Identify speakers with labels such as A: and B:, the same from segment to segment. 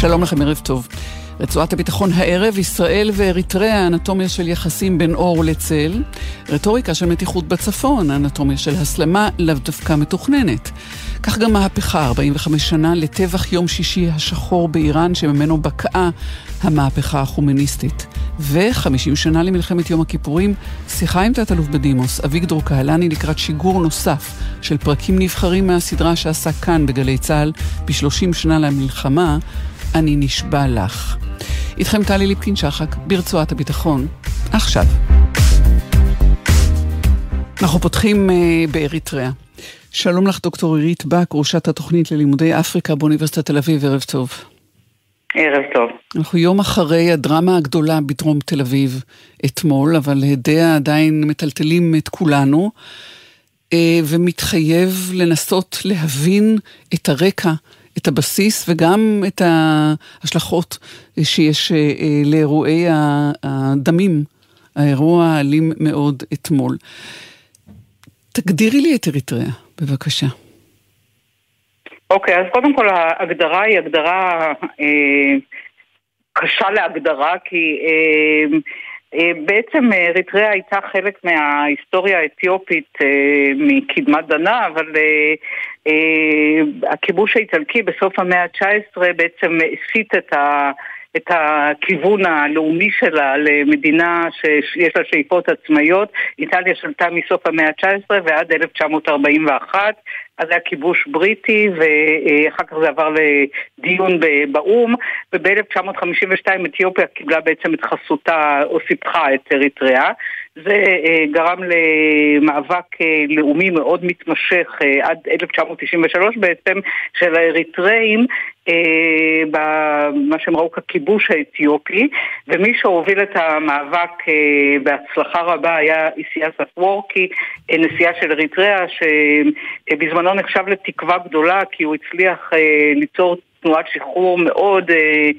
A: שלום לכם, ערב טוב. רצועת הביטחון הערב, ישראל ואריתריאה, אנטומיה של יחסים בין אור לצל. רטוריקה של מתיחות בצפון, אנטומיה של הסלמה לאו דווקא מתוכננת. כך גם מהפכה, 45 שנה לטבח יום שישי השחור באיראן, שממנו בקעה המהפכה החומניסטית. ו-50 שנה למלחמת יום הכיפורים, שיחה עם תת-אלוף בדימוס, אביגדור קהלני, לקראת שיגור נוסף של פרקים נבחרים מהסדרה שעשה כאן בגלי צה"ל ב-30 שנה למלחמה, אני נשבע לך. איתכם טלי ליפקין-שחק, ברצועת הביטחון, עכשיו. אנחנו פותחים uh, באריתריאה. שלום לך, דוקטור עירית בק, ראשת התוכנית ללימודי אפריקה באוניברסיטת תל אביב, ערב טוב.
B: ערב טוב.
A: אנחנו יום אחרי הדרמה הגדולה בדרום תל אביב אתמול, אבל הדיה עדיין מטלטלים את כולנו, אה, ומתחייב לנסות להבין את הרקע, את הבסיס וגם את ההשלכות שיש אה, לאירועי הדמים, האירוע האלים מאוד אתמול. תגדירי לי את אריתריאה, בבקשה.
B: אוקיי, okay, אז קודם כל ההגדרה היא הגדרה אה, קשה להגדרה, כי אה, אה, בעצם אריתריאה הייתה חלק מההיסטוריה האתיופית אה, מקדמת דנה, אבל אה, אה, הכיבוש האיטלקי בסוף המאה ה-19 בעצם הסיט את ה... את הכיוון הלאומי שלה למדינה שיש לה שאיפות עצמאיות. איטליה שלטה מסוף המאה ה-19 ועד 1941, אז היה כיבוש בריטי ואחר כך זה עבר לדיון באו"ם וב-1952 אתיופיה קיבלה בעצם את חסותה או סיפחה את אריתריאה. זה אה, גרם למאבק אה, לאומי מאוד מתמשך אה, עד 1993 בעצם של האריתראים במה שהם ראו ככיבוש האתיופי ומי שהוביל את המאבק בהצלחה רבה היה איסיאס אפוורקי, נשיאה של אריתריאה שבזמנו נחשב לתקווה גדולה כי הוא הצליח ליצור תנועת שחרור מאוד אה,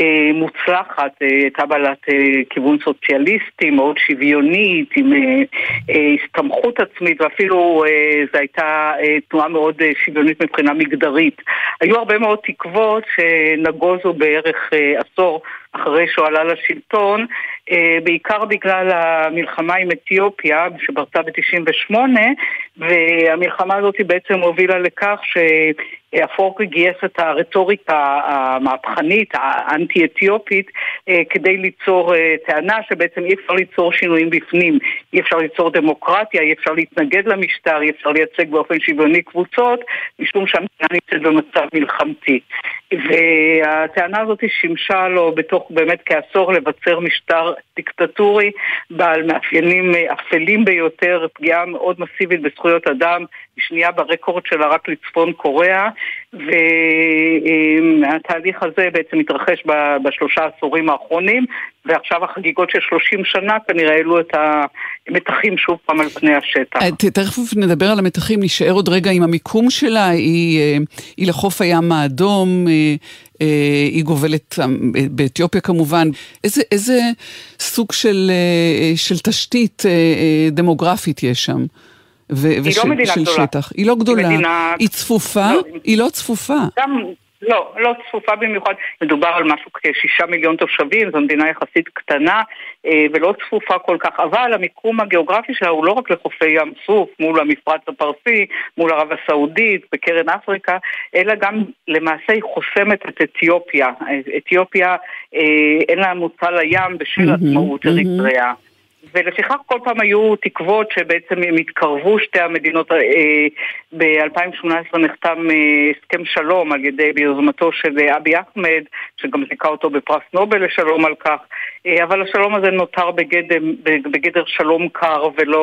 B: אה, מוצלחת, אה, הייתה בעלת אה, כיוון סוציאליסטי, מאוד שוויונית, עם אה, אה, הסתמכות עצמית, ואפילו אה, זו הייתה אה, תנועה מאוד אה, שוויונית מבחינה מגדרית. היו הרבה מאוד תקוות שנגוזו בערך אה, עשור אחרי שהוא עלה לשלטון, אה, בעיקר בגלל המלחמה עם אתיופיה שפרצה ב-98, והמלחמה הזאת בעצם הובילה לכך שאפורקי גייס את הרטוריקה המהפכנית, האנטי-אתיופית, אה, כדי ליצור אה, טענה שבעצם אי אפשר ליצור שינויים בפנים, אי אפשר ליצור דמוקרטיה, אי אפשר להתנגד למשטר, אי אפשר לייצג באופן שוויוני קבוצות, משום שהמדינה נמצאת במצב מלחמתי. והטענה הזאת שימשה לו בתוך באמת כעשור לבצר משטר דיקטטורי בעל מאפיינים אה, אפלים ביותר, פגיעה מאוד מסיבית בזכויות אדם, שנייה ברקורד שלה רק לצפון קוריאה, והתהליך הזה בעצם התרחש בשלושה עשורים האחרונים, ועכשיו החגיגות של 30 שנה כנראה העלו את המתחים שוב פעם על פני השטח.
A: אה, תכף נדבר על המתחים, נשאר עוד רגע עם המיקום שלה, היא, אה, היא לחוף הים האדום, היא גובלת באתיופיה כמובן. איזה, איזה סוג של, של תשתית דמוגרפית יש שם?
B: ו- היא וש- לא מדינה גדולה.
A: שטח. היא לא גדולה, היא, מדינה... היא צפופה? לא. היא לא צפופה.
B: גם, לא, לא צפופה במיוחד. מדובר על משהו כשישה מיליון תושבים, זו מדינה יחסית קטנה אה, ולא צפופה כל כך, אבל המיקום הגיאוגרפי שלה הוא לא רק לחופי ים סוף, מול המפרץ הפרסי, מול ערב הסעודית, בקרן אפריקה, אלא גם למעשה היא חוסמת את אתיופיה. אתיופיה אה, אין לה מוצא לים בשל mm-hmm, עצמאות אריתריאה. ולפיכך כל פעם היו תקוות שבעצם הם יתקרבו שתי המדינות. אה, ב-2018 נחתם אה, הסכם שלום על ידי, ביוזמתו של אבי אחמד, שגם זיכה אותו בפרס נובל לשלום על כך, אה, אבל השלום הזה נותר בגדר, בגדר שלום קר ולא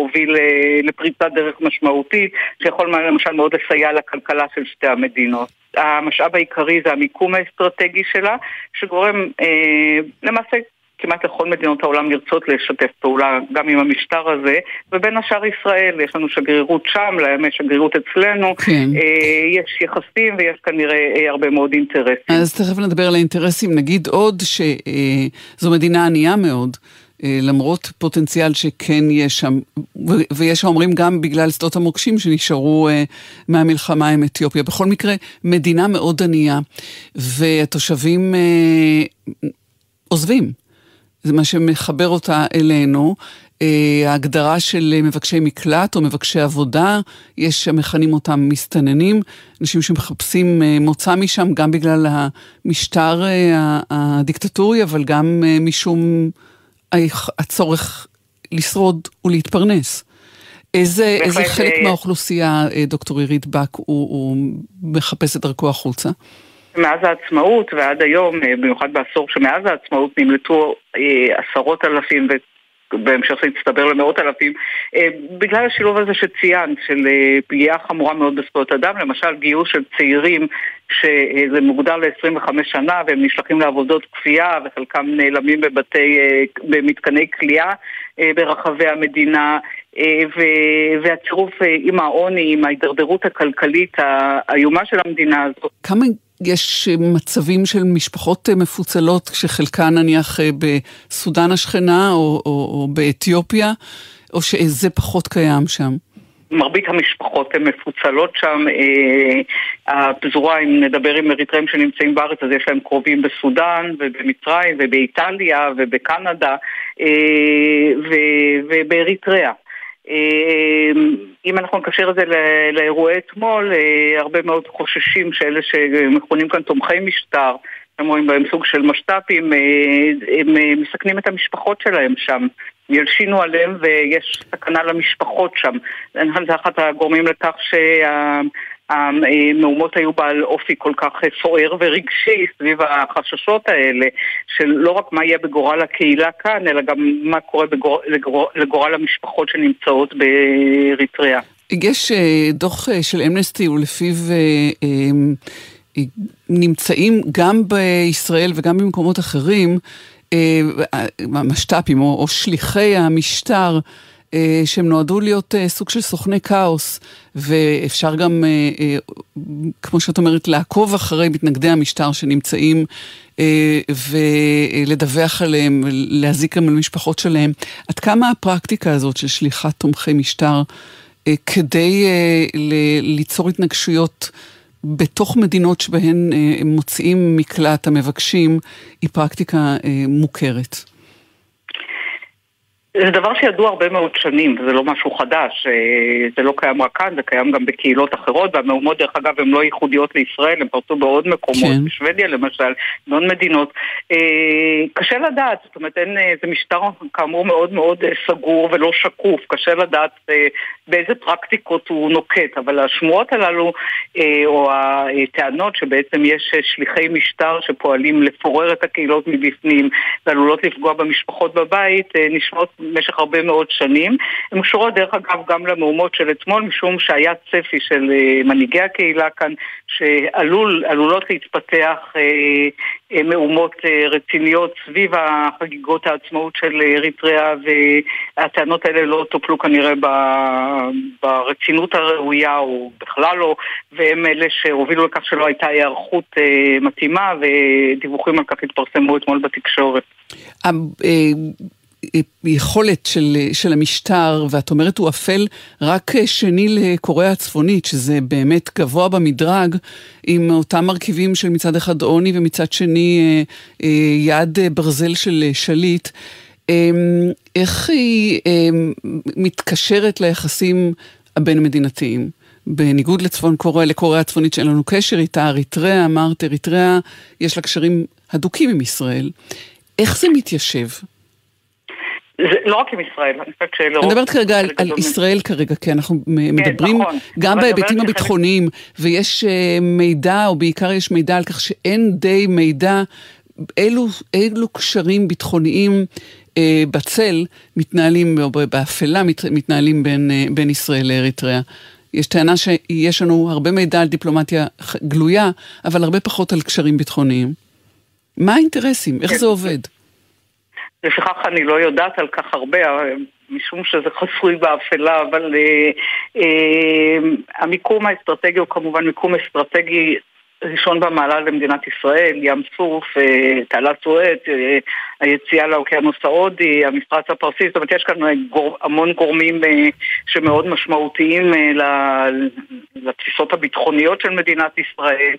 B: הוביל לפריצת דרך משמעותית, שיכול למשל מאוד לסייע לכלכלה של שתי המדינות. המשאב העיקרי זה המיקום האסטרטגי שלה, שגורם אה, למעשה כמעט לכל מדינות העולם לרצות לשתף פעולה גם עם המשטר הזה, ובין השאר ישראל, יש לנו שגרירות שם, להם יש שגרירות אצלנו, כן. אה, יש יחסים ויש כנראה אה, הרבה מאוד אינטרסים.
A: אז תכף נדבר על האינטרסים, נגיד עוד שזו מדינה ענייה מאוד. אה, למרות פוטנציאל שכן יש שם, ויש האומרים גם בגלל שדות המוקשים שנשארו אה, מהמלחמה עם אתיופיה. בכל מקרה, מדינה מאוד ענייה, והתושבים עוזבים. זה מה שמחבר אותה אלינו. ההגדרה של מבקשי מקלט או מבקשי עבודה, יש שמכנים אותם מסתננים, אנשים שמחפשים מוצא משם גם בגלל המשטר הדיקטטורי, אבל גם משום הצורך לשרוד ולהתפרנס. איזה, איזה חלק מהאוכלוסייה, דוקטור עירית בק, הוא, הוא מחפש את דרכו החוצה?
B: מאז העצמאות ועד היום, במיוחד בעשור שמאז העצמאות, נמלטו עשרות אלפים בהמשך זה למאות אלפים, אה, בגלל השילוב הזה שציינת, של אה, פגיעה חמורה מאוד בזכויות אדם, למשל גיוס של צעירים שזה מוגדר ל-25 שנה והם נשלחים לעבודות כפייה וחלקם נעלמים בבתי, אה, במתקני כליאה ברחבי המדינה והצירוף עם העוני, עם ההידרדרות הכלכלית האיומה של המדינה הזאת.
A: כמה יש מצבים של משפחות מפוצלות, שחלקן נניח בסודאן השכנה או, או, או באתיופיה, או שזה פחות קיים שם?
B: מרבית המשפחות הן מפוצלות שם, אה, הפזורה, אם נדבר עם אריתראים שנמצאים בארץ, אז יש להם קרובים בסודאן ובמצרים ובאיטליה ובקנדה אה, ובאריתריאה. אמ, אם אנחנו נקשר את זה לאירועי אתמול, אה, הרבה מאוד חוששים שאלה שמכונים כאן תומכי משטר, הם רואים בהם סוג של משת"פים, אה, הם אה, מסכנים את המשפחות שלהם שם. ילשינו עליהם ויש סכנה למשפחות שם. זה אחת הגורמים לכך שה... המהומות היו בעל אופי כל כך סוער ורגשי סביב החששות האלה של לא רק מה יהיה בגורל הקהילה כאן, אלא גם מה קורה בגור... לגור... לגורל המשפחות שנמצאות באריתריאה.
A: יש אה, דוח אה, של אמנסטי ולפיו אה, נמצאים גם בישראל וגם במקומות אחרים המשת"פים או, שליחי המשטר אה, שהם נועדו להיות אה, סוג של סוכני כאוס, ואפשר גם, אה, כמו שאת אומרת, לעקוב אחרי מתנגדי המשטר שנמצאים ולדווח עליהם, להזיק גם על משפחות שלהם. עד כמה הפרקטיקה הזאת של שליחת תומכי משטר כדי ליצור התנגשויות בתוך מדינות שבהן מוציאים מקלט המבקשים, היא פרקטיקה מוכרת?
B: זה דבר שידוע הרבה מאוד שנים, וזה לא משהו חדש, אה, זה לא קיים רק כאן, זה קיים גם בקהילות אחרות, והמהומות דרך אגב הן לא ייחודיות לישראל, הן פרצו בעוד מקומות, כן. בשוודיה למשל, בעוד מדינות. אה, קשה לדעת, זאת אומרת, אין, אה, זה משטר כאמור מאוד מאוד סגור ולא שקוף, קשה לדעת באיזה פרקטיקות הוא נוקט, אבל השמועות הללו, או הטענות שבעצם יש שליחי משטר שפועלים לפורר את הקהילות מבפנים ועלולות לפגוע במשפחות בבית, נשמעות במשך הרבה מאוד שנים. הן קשורות דרך אגב גם למהומות של אתמול, משום שהיה צפי של אה, מנהיגי הקהילה כאן שעלולות להתפתח אה, אה, מהומות רציניות סביב החגיגות העצמאות של אריתריאה והטענות האלה לא טופלו כנראה ברצינות הראויה או בכלל לא והם אלה שהובילו לכך שלא הייתה היערכות מתאימה ודיווחים על כך התפרסמו אתמול בתקשורת.
A: יכולת של, של המשטר, ואת אומרת הוא אפל רק שני לקוריאה הצפונית, שזה באמת גבוה במדרג, עם אותם מרכיבים של מצד אחד עוני ומצד שני אה, אה, יד ברזל של שליט. אמ, איך היא מתקשרת ליחסים הבין-מדינתיים? בניגוד לצפון קוריאה, לקוריאה הצפונית שאין לנו קשר איתה, אריתריאה, אמרת, אריתריאה, יש לה קשרים הדוקים עם ישראל. איך זה מתיישב?
B: זה לא רק עם ישראל, אני חושבת שלא...
A: אני מדברת כרגע על, על ישראל כרגע, כי אנחנו כן, מדברים נכון, גם בהיבטים הביטחוניים. ויש uh, מידע, או בעיקר יש מידע על כך שאין די מידע אילו, אילו קשרים ביטחוניים uh, בצל מתנהלים, או באפלה מת, מתנהלים בין, uh, בין ישראל לאריתריאה. יש טענה שיש לנו הרבה מידע על דיפלומטיה גלויה, אבל הרבה פחות על קשרים ביטחוניים. מה האינטרסים? איך כן, זה עובד?
B: לפיכך אני לא יודעת על כך הרבה, משום שזה חסוי באפלה, אבל אה, אה, המיקום האסטרטגי הוא כמובן מיקום אסטרטגי ראשון במעלה למדינת ישראל, ים סוף, אה, תעלת סואץ, אה, היציאה לאוקיינוס ההודי, המפרץ הפרסי, זאת אומרת יש כאן גור, המון גורמים שמאוד משמעותיים לתפיסות הביטחוניות של מדינת ישראל,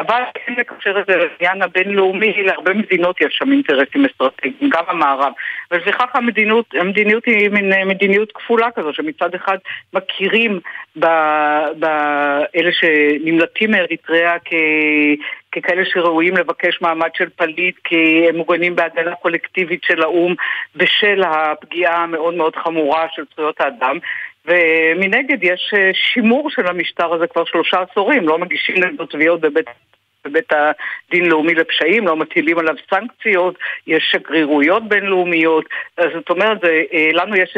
B: אבל כן לקשר את זה לעניין הבינלאומי, להרבה מדינות יש שם אינטרסים אסטרטגיים, גם המערב, ולפיכך המדיניות, המדיניות היא מין מדיניות כפולה כזו, שמצד אחד מכירים באלה שנמלטים מאריתריאה. ככאלה שראויים לבקש מעמד של פליט כי הם מוגנים בהגנה קולקטיבית של האו"ם בשל הפגיעה המאוד מאוד חמורה של זכויות האדם. ומנגד יש שימור של המשטר הזה כבר שלושה עשורים, לא מגישים נגדו תביעות בבית בבית הדין לאומי לפשעים, לא מטילים עליו סנקציות, יש שגרירויות בינלאומיות, זאת אומרת, אה, לנו יש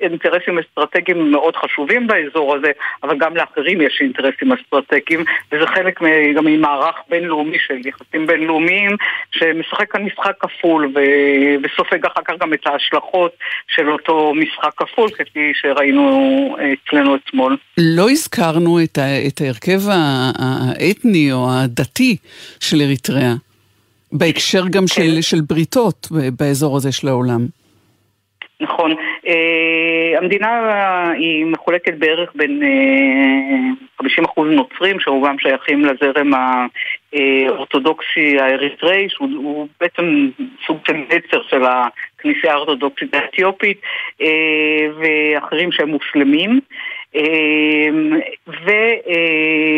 B: אינטרסים אסטרטגיים מאוד חשובים באזור הזה, אבל גם לאחרים יש אינטרסים אסטרטגיים, וזה חלק גם ממערך בינלאומי של יחסים בינלאומיים, שמשחק כאן משחק כפול, וסופג אחר כך גם את ההשלכות של אותו משחק כפול, כפי שראינו אה, אצלנו אתמול.
A: לא הזכרנו את ההרכב האתני או הדתי של אריתריאה, בהקשר גם של, כן. של בריתות באזור הזה של העולם.
B: נכון. Uh, המדינה היא מחולקת בערך בין uh, 50% נוצרים, שרובם שייכים לזרם האורתודוקסי האריתראי, שהוא בעצם סוג של נצר של הכנסייה האורתודוקסית האתיופית, uh, ואחרים שהם מוסלמים. אמ,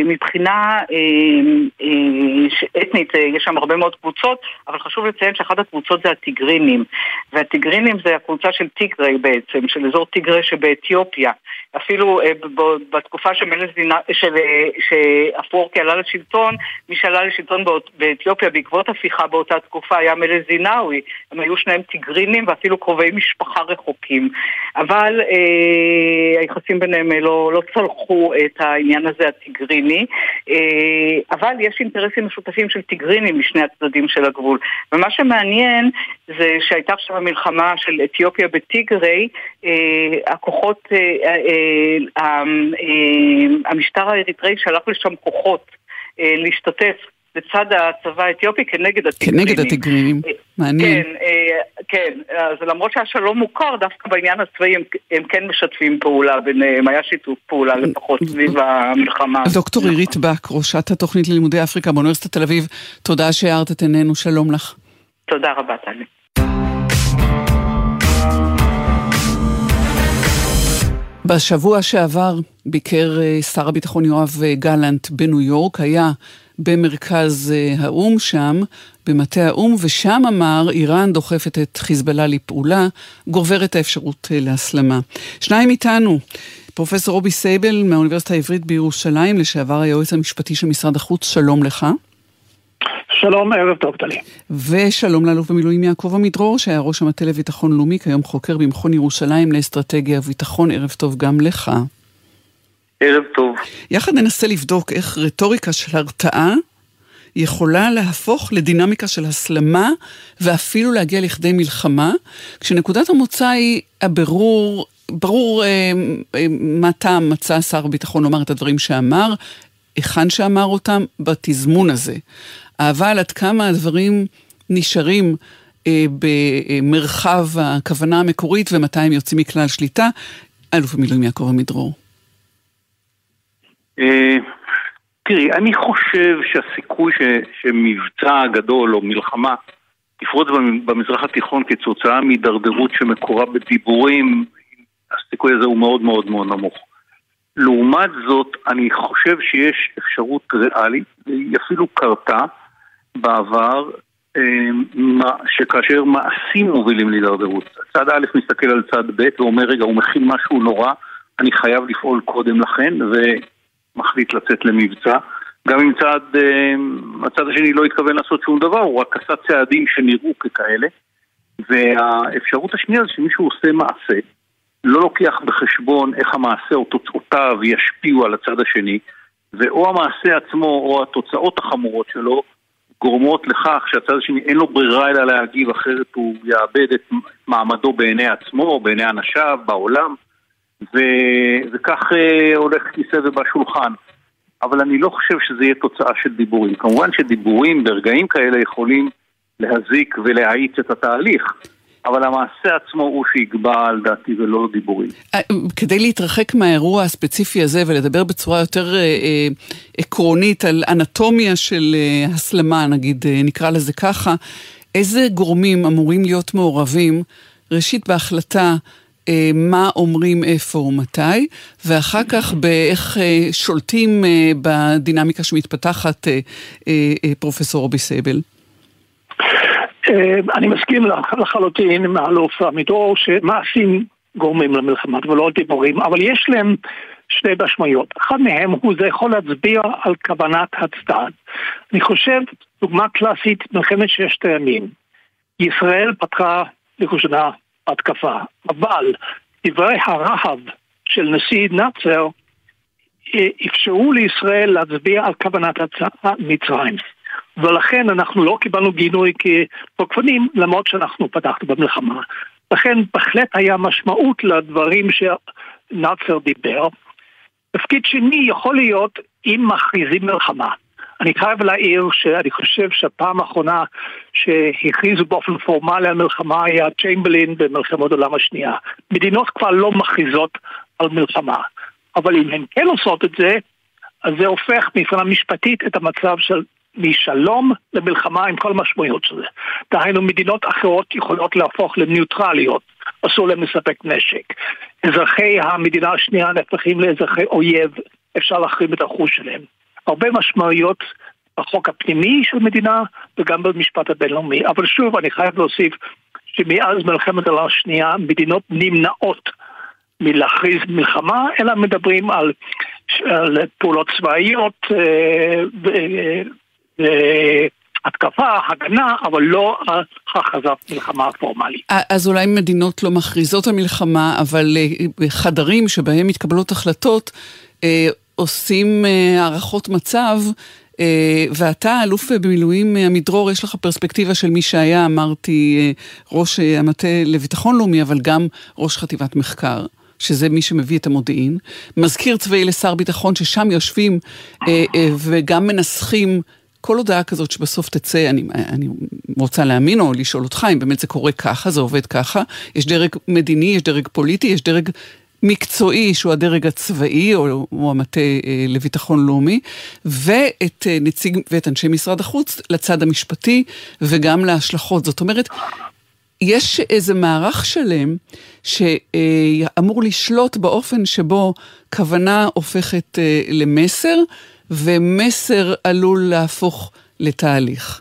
B: ומבחינה אמ, אה, אתנית אה, יש שם הרבה מאוד קבוצות, אבל חשוב לציין שאחת הקבוצות זה הטיגרינים. והטיגרינים זה הקבוצה של טיגרי בעצם, של אזור טיגרי שבאתיופיה. אפילו אה, בתקופה שאפורקי עלה לשלטון, מי שעלה לשלטון באתיופיה בעקבות הפיכה באותה תקופה היה מלך זינאווי. הם היו שניהם טיגרינים ואפילו קרובי משפחה רחוקים. אבל היחסים ביניהם לא, לא צלחו את העניין הזה הטיגריני, אה, אבל יש אינטרסים משותפים של טיגרינים משני הצדדים של הגבול. ומה שמעניין זה שהייתה עכשיו המלחמה של אתיופיה בטיגרי, אה, הכוחות, המשטר האריתראי שלח לשם כוחות להשתתף לצד הצבא האתיופי כנגד הטיגרינים.
A: כנגד הטיגרינים, אה, מעניין.
B: כן, אה, כן, אז למרות שהשלום מוכר, דווקא בעניין הצבאי הם, הם כן משתפים פעולה ביניהם, היה שיתוף פעולה לפחות סביב המלחמה.
A: דוקטור עירית בק, ראשת התוכנית ללימודי אפריקה באוניברסיטת תל אביב, תודה שהארת את עינינו, שלום לך.
B: תודה רבה, טלי.
A: בשבוע שעבר ביקר אה, שר הביטחון יואב גלנט בניו יורק, היה במרכז אה, האו"ם שם, במטה האו"ם, ושם אמר, איראן דוחפת את חיזבאללה לפעולה, גוברת האפשרות אה, להסלמה. שניים איתנו, פרופסור רובי סייבל מהאוניברסיטה העברית בירושלים, לשעבר היועץ המשפטי של משרד החוץ, שלום לך.
C: שלום, ערב טוב, טלי.
A: ושלום לאלוף במילואים יעקב עמידרור, שהיה ראש המטה לביטחון לאומי, כיום חוקר במכון ירושלים לאסטרטגיה וביטחון, ערב טוב גם לך.
C: ערב טוב.
A: יחד ננסה לבדוק איך רטוריקה של הרתעה יכולה להפוך לדינמיקה של הסלמה ואפילו להגיע לכדי מלחמה, כשנקודת המוצא היא הבירור, ברור אה, אה, מה טעם מצא שר הביטחון לומר את הדברים שאמר, היכן שאמר אותם, בתזמון הזה. אבל עד כמה הדברים נשארים אה, במרחב הכוונה המקורית ומתי הם יוצאים מכלל שליטה, אלוף המילואים יעקב עמידרור.
C: אה, תראי, אני חושב שהסיכוי ש, שמבצע גדול או מלחמה תפרוץ במזרח התיכון כתוצאה מהידרדרות שמקורה בדיבורים, הסיכוי הזה הוא מאוד מאוד מאוד נמוך. לעומת זאת, אני חושב שיש אפשרות ריאלית, והיא אפילו קרתה בעבר, אה, שכאשר מעשים מובילים להידרדרות. צד א' מסתכל על צד ב' ואומר, רגע, הוא מכין משהו נורא, אני חייב לפעול קודם לכן, ו... מחליט לצאת למבצע. גם אם צעד, אה, הצד השני לא התכוון לעשות שום דבר, הוא רק עשה צעדים שנראו ככאלה. והאפשרות השנייה זה שמישהו עושה מעשה, לא לוקח בחשבון איך המעשה או תוצאותיו ישפיעו על הצד השני, ואו המעשה עצמו או התוצאות החמורות שלו גורמות לכך שהצד השני אין לו ברירה אלא להגיב, אחרת הוא יאבד את מעמדו בעיני עצמו, בעיני אנשיו, בעולם. ו... וכך אה, הולך כיסא ובשולחן. אבל אני לא חושב שזה יהיה תוצאה של דיבורים. כמובן שדיבורים ברגעים כאלה יכולים להזיק ולהאיץ את התהליך. אבל המעשה עצמו הוא שיגבה על דעתי ולא דיבורים.
A: אה, כדי להתרחק מהאירוע הספציפי הזה ולדבר בצורה יותר אה, אה, עקרונית על אנטומיה של אה, הסלמה, נגיד, אה, נקרא לזה ככה, איזה גורמים אמורים להיות מעורבים, ראשית בהחלטה מה אומרים איפה ומתי, ואחר כך באיך אה, שולטים אה, בדינמיקה שמתפתחת, אה, אה, אה, פרופסור רובי סייבל.
D: אה, אני מסכים לחלוטין עם האלוף עמידור שמעשים גורמים למלחמה ולא דיבורים, אבל יש להם שתי משמעויות. אחד מהם הוא זה יכול להצביע על כוונת הצדד. אני חושב, דוגמה קלאסית, מלחמת ששת הימים. ישראל פתחה לראשונה התקפה, אבל דברי הרהב של נשיא נאצר אה, אפשרו לישראל להצביע על כוונת מצרים. ולכן אנחנו לא קיבלנו גינוי כתוקפנים, למרות שאנחנו פתחנו במלחמה. לכן בהחלט היה משמעות לדברים שנאצר דיבר. תפקיד שני יכול להיות אם מכריזים מלחמה. אני חייב להעיר שאני חושב שהפעם האחרונה שהכריזו באופן פורמלי על מלחמה היה צ'יימבלין במלחמת העולם השנייה. מדינות כבר לא מכריזות על מלחמה. אבל אם הן כן עושות את זה, אז זה הופך מבחינה משפטית את המצב של משלום למלחמה עם כל המשמעויות של זה. דהיינו, מדינות אחרות יכולות להפוך לניוטרליות, אסור להם לספק נשק. אזרחי המדינה השנייה נהפכים לאזרחי אויב, אפשר להחרים את החוש שלהם. הרבה משמעויות בחוק הפנימי של מדינה וגם במשפט הבינלאומי. אבל שוב, אני חייב להוסיף שמאז מלחמת העולם השנייה מדינות נמנעות מלהכריז מלחמה, אלא מדברים על, על פעולות צבאיות אה, התקפה, הגנה, אבל לא הכרזת מלחמה פורמלית.
A: אז אולי מדינות לא מכריזות על מלחמה, אבל אה, חדרים שבהם מתקבלות החלטות אה, עושים אה, הערכות מצב. ואתה, אלוף במילואים עמידרור, יש לך פרספקטיבה של מי שהיה, אמרתי, ראש המטה לביטחון לאומי, אבל גם ראש חטיבת מחקר. שזה מי שמביא את המודיעין, מזכיר צבאי לשר ביטחון ששם יושבים אה, אה, וגם מנסחים כל הודעה כזאת שבסוף תצא, אני, אני רוצה להאמין או לשאול אותך אם באמת זה קורה ככה, זה עובד ככה. יש דרג מדיני, יש דרג פוליטי, יש דרג מקצועי שהוא הדרג הצבאי או, או המטה אה, לביטחון לאומי, ואת אה, נציג, ואת אנשי משרד החוץ לצד המשפטי וגם להשלכות. זאת אומרת, יש איזה מערך שלם שאמור לשלוט באופן שבו כוונה הופכת אה, למסר. ומסר עלול להפוך לתהליך.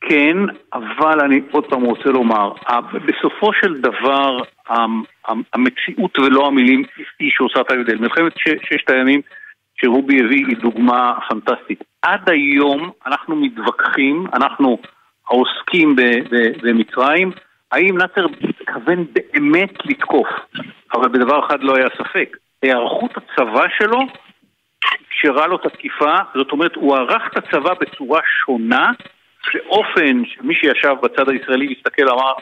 C: כן, אבל אני עוד פעם רוצה לומר, בסופו של דבר המציאות ולא המילים היא שעושה את ההבדל. מלחמת ששת הימים שרובי הביא היא דוגמה פנטסטית. עד היום אנחנו מתווכחים, אנחנו העוסקים במצרים, האם נאצר התכוון באמת לתקוף, אבל בדבר אחד לא היה ספק, היערכות הצבא שלו אפשרה לו את התקיפה, זאת אומרת, הוא ערך את הצבא בצורה שונה, באופן שמי שישב בצד הישראלי הסתכל, אמר,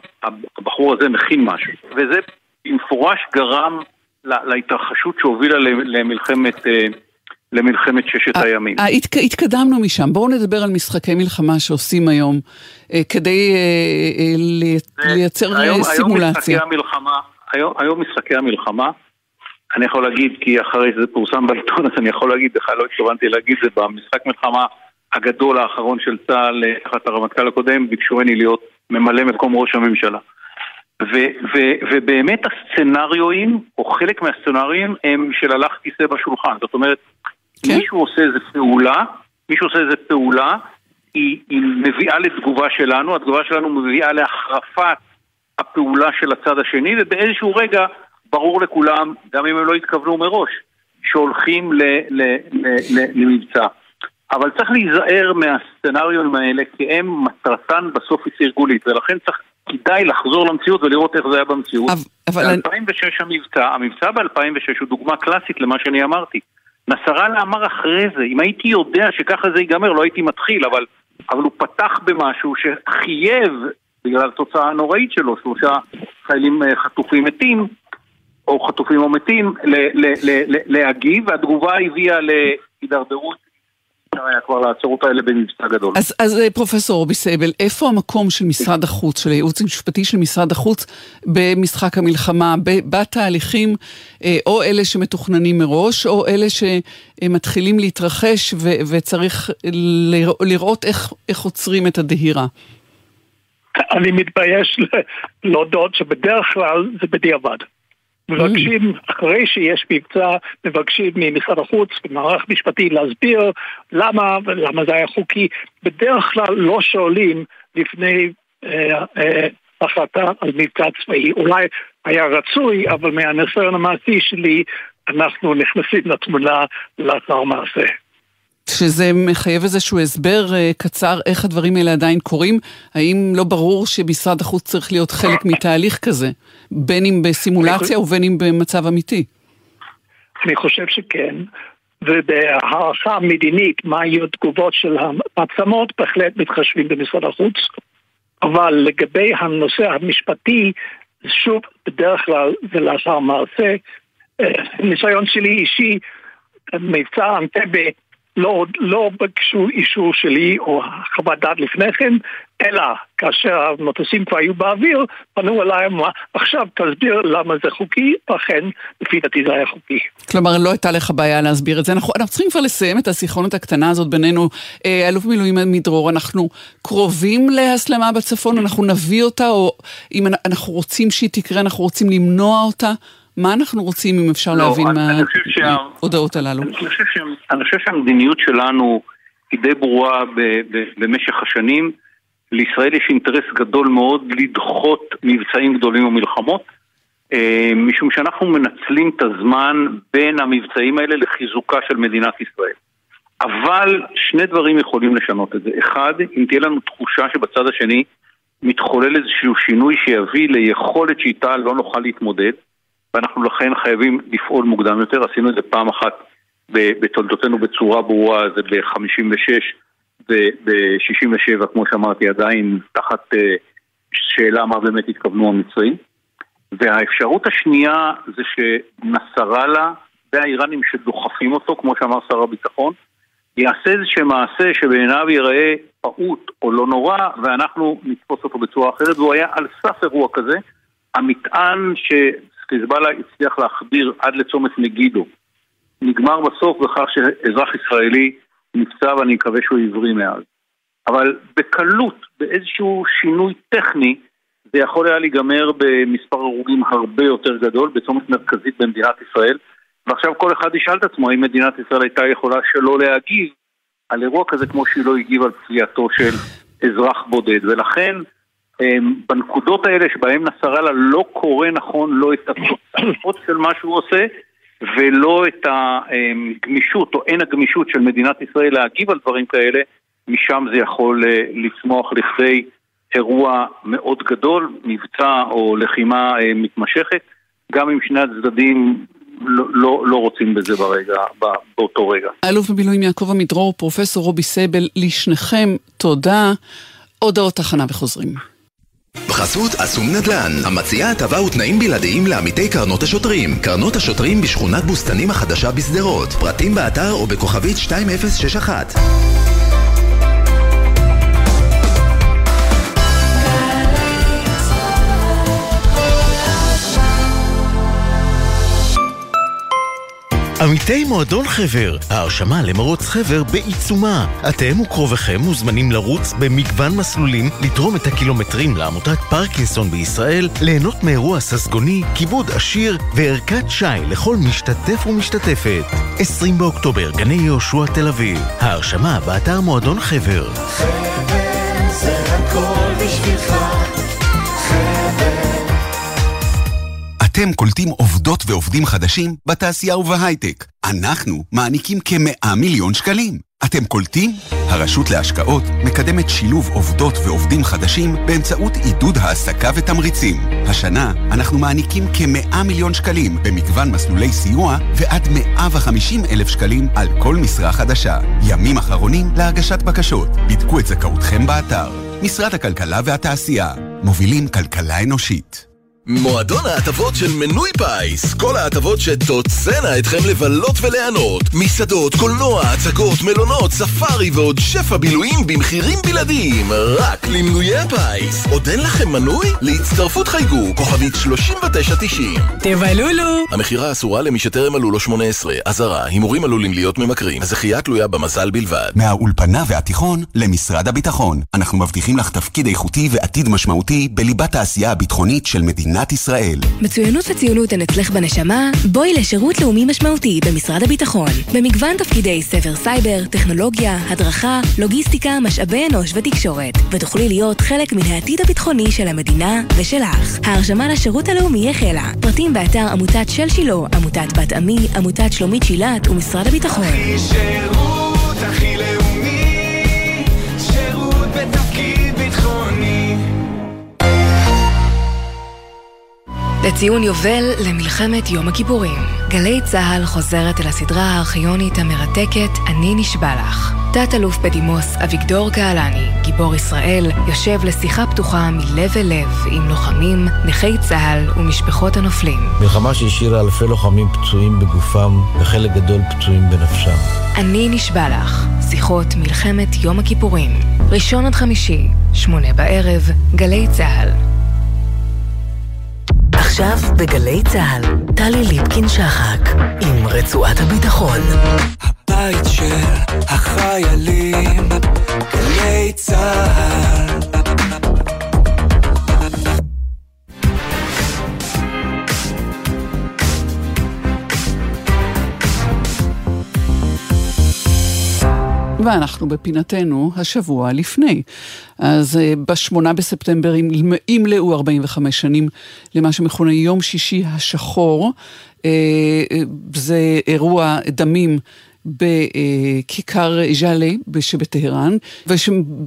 C: הבחור הזה מכין משהו. וזה במפורש גרם להתרחשות שהובילה למלחמת... אה, למלחמת ששת אה, הימים.
A: אה, התקדמנו משם, בואו נדבר על משחקי מלחמה שעושים היום כדי לייצר סימולציה.
C: היום משחקי המלחמה אני יכול להגיד, כי אחרי שזה פורסם בעיתון, אז אני יכול להגיד, בכלל לא התכוונתי להגיד זה במשחק מלחמה הגדול האחרון של צה"ל, תחת הרמטכ"ל הקודם, ביקשו ממני להיות ממלא מקום ראש הממשלה. ו- ו- ובאמת הסצנריואים, או חלק מהסצנריואים, הם של הלך כיסא בשולחן. זאת אומרת, כן? מישהו עושה איזה פעולה, מישהו עושה איזה פעולה, היא, היא מביאה לתגובה שלנו, התגובה שלנו מביאה להחרפת הפעולה של הצד השני, ובאיזשהו רגע ברור לכולם, גם אם הם לא התכוונו מראש, שהולכים למבצע. אבל צריך להיזהר מהסצנריונים האלה, כי הם מטרתן בסוף היא סירגולית, ולכן צריך, כדאי לחזור למציאות ולראות איך זה היה במציאות. אבל... ב-2006 המבצע, המבצע ב-2006 הוא דוגמה קלאסית למה שאני אמרתי. נסראללה אמר אחרי זה, אם הייתי יודע שככה זה ייגמר, לא הייתי מתחיל, אבל, אבל הוא פתח במשהו שחייב, בגלל התוצאה הנוראית שלו, שלושה חיילים אה, חטופים מתים, או חטופים או מתים, להגיב, והתגובה הביאה להידרדרות אפשר היה כבר לעצור אותה אלה במבצע גדול.
A: אז, אז אה, פרופסור רובי סייבל, איפה המקום של משרד החוץ, של הייעוץ המשפטי של משרד החוץ במשחק המלחמה, בתהליכים, אה, או אלה שמתוכננים מראש, או אלה שמתחילים להתרחש ו, וצריך לראות איך, איך עוצרים את הדהירה?
D: אני מתבייש להודות שבדרך כלל זה בדיעבד. מבקשים, אחרי שיש מבצע, מבקשים ממשרד החוץ ומערך משפטי להסביר למה ולמה זה היה חוקי. בדרך כלל לא שואלים לפני אה, אה, החלטה על מבצע צבאי. אולי היה רצוי, אבל מהניסיון המעשי שלי אנחנו נכנסים לתמונה לאחר מעשה.
A: שזה מחייב איזשהו הסבר uh, קצר איך הדברים האלה עדיין קורים? האם לא ברור שמשרד החוץ צריך להיות חלק מתהליך כזה, בין אם בסימולציה ובין אם במצב אמיתי?
D: אני חושב שכן, ובהערכה מדינית מה יהיו תגובות של המעצמות, בהחלט מתחשבים במשרד החוץ. אבל לגבי הנושא המשפטי, שוב, בדרך כלל זה לאחר מעשה. אה, ניסיון שלי אישי, מבצע אנטבה לא, לא ביקשו אישור שלי או חוות דעת לפני כן, אלא כאשר המטוסים כבר היו באוויר, פנו אליי, אמרו, עכשיו תסביר למה זה חוקי, ואכן, לפי דעתי זה היה חוקי.
A: כלומר, לא הייתה לך בעיה להסביר את זה. אנחנו, אנחנו צריכים כבר לסיים את הסיכרונות הקטנה הזאת בינינו. אה, אלוף מילואים מדרור, אנחנו קרובים להסלמה בצפון, אנחנו נביא אותה, או אם אנחנו רוצים שהיא תקרה, אנחנו רוצים למנוע אותה. מה אנחנו רוצים, אם אפשר לא, להבין מההודעות הללו?
C: אני חושב שהמדיניות שלנו היא די ברורה במשך השנים. לישראל יש אינטרס גדול מאוד לדחות מבצעים גדולים ומלחמות, אה, משום שאנחנו מנצלים את הזמן בין המבצעים האלה לחיזוקה של מדינת ישראל. אבל שני דברים יכולים לשנות את זה. אחד, אם תהיה לנו תחושה שבצד השני מתחולל איזשהו שינוי שיביא ליכולת שאיתה לא נוכל להתמודד, ואנחנו לכן חייבים לפעול מוקדם יותר. עשינו את זה פעם אחת בתולדותינו בצורה ברורה, זה ב-56 וב-67, כמו שאמרתי, עדיין תחת אה, שאלה מה באמת התכוונו המצרים. והאפשרות השנייה זה שנסראללה והאיראנים שדוחפים אותו, כמו שאמר שר הביטחון, יעשה איזשהו מעשה שבעיניו ייראה פעוט או לא נורא, ואנחנו נתפוס אותו בצורה אחרת, והוא היה על סף אירוע כזה. המטען ש... חיזבאללה הצליח להחדיר עד לצומת מגידו. נגמר בסוף בכך שאזרח ישראלי נפצע ואני מקווה שהוא עברי מאז. אבל בקלות, באיזשהו שינוי טכני, זה יכול היה להיגמר במספר הרוגים הרבה יותר גדול, בצומת מרכזית במדינת ישראל. ועכשיו כל אחד ישאל את עצמו האם מדינת ישראל הייתה יכולה שלא להגיב על אירוע כזה כמו שהיא לא הגיבה על פציעתו של אזרח בודד. ולכן בנקודות האלה שבהן נסראללה לא קורא נכון לא את התוצאות של מה שהוא עושה ולא את הגמישות או אין הגמישות של מדינת ישראל להגיב על דברים כאלה, משם זה יכול אה, לצמוח לכדי אירוע מאוד גדול, מבצע או לחימה אה, מתמשכת, גם אם שני הצדדים לא, לא, לא רוצים בזה ברגע, באותו רגע.
A: האלוף במילואים יעקב עמידרור, פרופסור רובי סייבל, לשניכם תודה. הודעות תחנה וחוזרים.
E: בחסות אסום נדל"ן, המציעה הטבה ותנאים בלעדיים לעמיתי קרנות השוטרים. קרנות השוטרים בשכונת בוסתנים החדשה בשדרות. פרטים באתר או בכוכבית 2061. עמיתי מועדון חבר, ההרשמה למרוץ חבר בעיצומה. אתם וקרוביכם מוזמנים לרוץ במגוון מסלולים, לתרום את הקילומטרים לעמותת פרקינסון בישראל, ליהנות מאירוע ססגוני, כיבוד עשיר וערכת שי לכל משתתף ומשתתפת. 20 באוקטובר, גני יהושע תל אביב. ההרשמה באתר מועדון חבר. חבר זה הכל בשבילך אתם קולטים עובדות ועובדים חדשים בתעשייה ובהייטק. אנחנו מעניקים כמאה מיליון שקלים. אתם קולטים? הרשות להשקעות מקדמת שילוב עובדות ועובדים חדשים באמצעות עידוד העסקה ותמריצים. השנה אנחנו מעניקים כמאה מיליון שקלים במגוון מסלולי סיוע ועד 150 אלף שקלים על כל משרה חדשה. ימים אחרונים להגשת בקשות. בדקו את זכאותכם באתר. משרד הכלכלה והתעשייה. מובילים כלכלה אנושית.
F: מועדון ההטבות של מנוי פיס. כל ההטבות שתוצאנה אתכם לבלות וליהנות. מסעדות, קולנוע, הצגות, מלונות, ספארי ועוד שפע בילויים במחירים בלעדיים. רק למנויי הפיס. עוד אין לכם מנוי? להצטרפות חייגו, כוכבית 3990.
G: תבלולו!
F: המכירה אסורה למי שטרם מלאו לו 18. אזהרה, הימורים עלולים להיות ממכרים. הזכייה תלויה במזל בלבד.
E: מהאולפנה והתיכון למשרד הביטחון. אנחנו מבטיחים לך תפקיד איכותי ועתיד משמעותי בליבת העשייה הביטחונית של מדינת ישראל.
G: מצוינות וציונות הן אצלך בנשמה? בואי לשירות לאומי משמעותי במשרד הביטחון. במגוון תפקידי סבר סייבר, טכנולוגיה, הדרכה, לוגיסטיקה, משאבי אנוש ותקשורת. ותוכלי להיות חלק מן העתיד הביטחוני של המדינה ושלך. ההרשמה לשירות הלאומי החלה. פרטים באתר עמותת של שילה, עמותת בת עמי, עמותת שלומית שילת ומשרד הביטחון.
H: הכי שירות, הכי
G: לציון יובל למלחמת יום הכיפורים. גלי צה"ל חוזרת אל הסדרה הארכיונית המרתקת "אני נשבע לך". תת-אלוף בדימוס אביגדור קהלני, גיבור ישראל, יושב לשיחה פתוחה מלב אל לב עם לוחמים, נכי צה"ל ומשפחות הנופלים.
I: מלחמה שהשאירה אלפי לוחמים פצועים בגופם וחלק גדול פצועים בנפשם.
G: אני נשבע לך, שיחות מלחמת יום הכיפורים. ראשון עד חמישי, שמונה בערב, גלי צה"ל.
J: עכשיו בגלי צה"ל, טלי ליפקין-שחק, עם רצועת הביטחון.
H: הבית של החיילים, גלי צה"ל.
A: ואנחנו בפינתנו השבוע לפני. אז אה, בשמונה בספטמבר ימלאו 45 שנים למה שמכונה יום שישי השחור. אה, אה, זה אירוע דמים. בכיכר ז'אלה שבטהרן,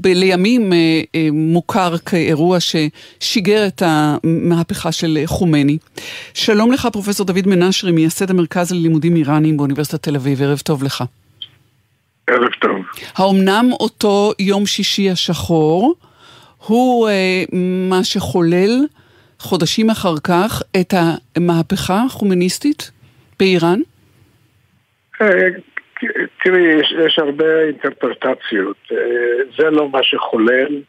A: ולימים מוכר כאירוע ששיגר את המהפכה של חומני. שלום לך, פרופסור דוד מנשרי, מייסד המרכז ללימודים איראניים באוניברסיטת תל אביב, ערב טוב לך.
K: ערב טוב.
A: האומנם אותו יום שישי השחור הוא אה, מה שחולל חודשים אחר כך את המהפכה החומניסטית באיראן?
K: אה, תראי, יש, יש הרבה אינטרפרטציות. אה, זה לא מה שחולל,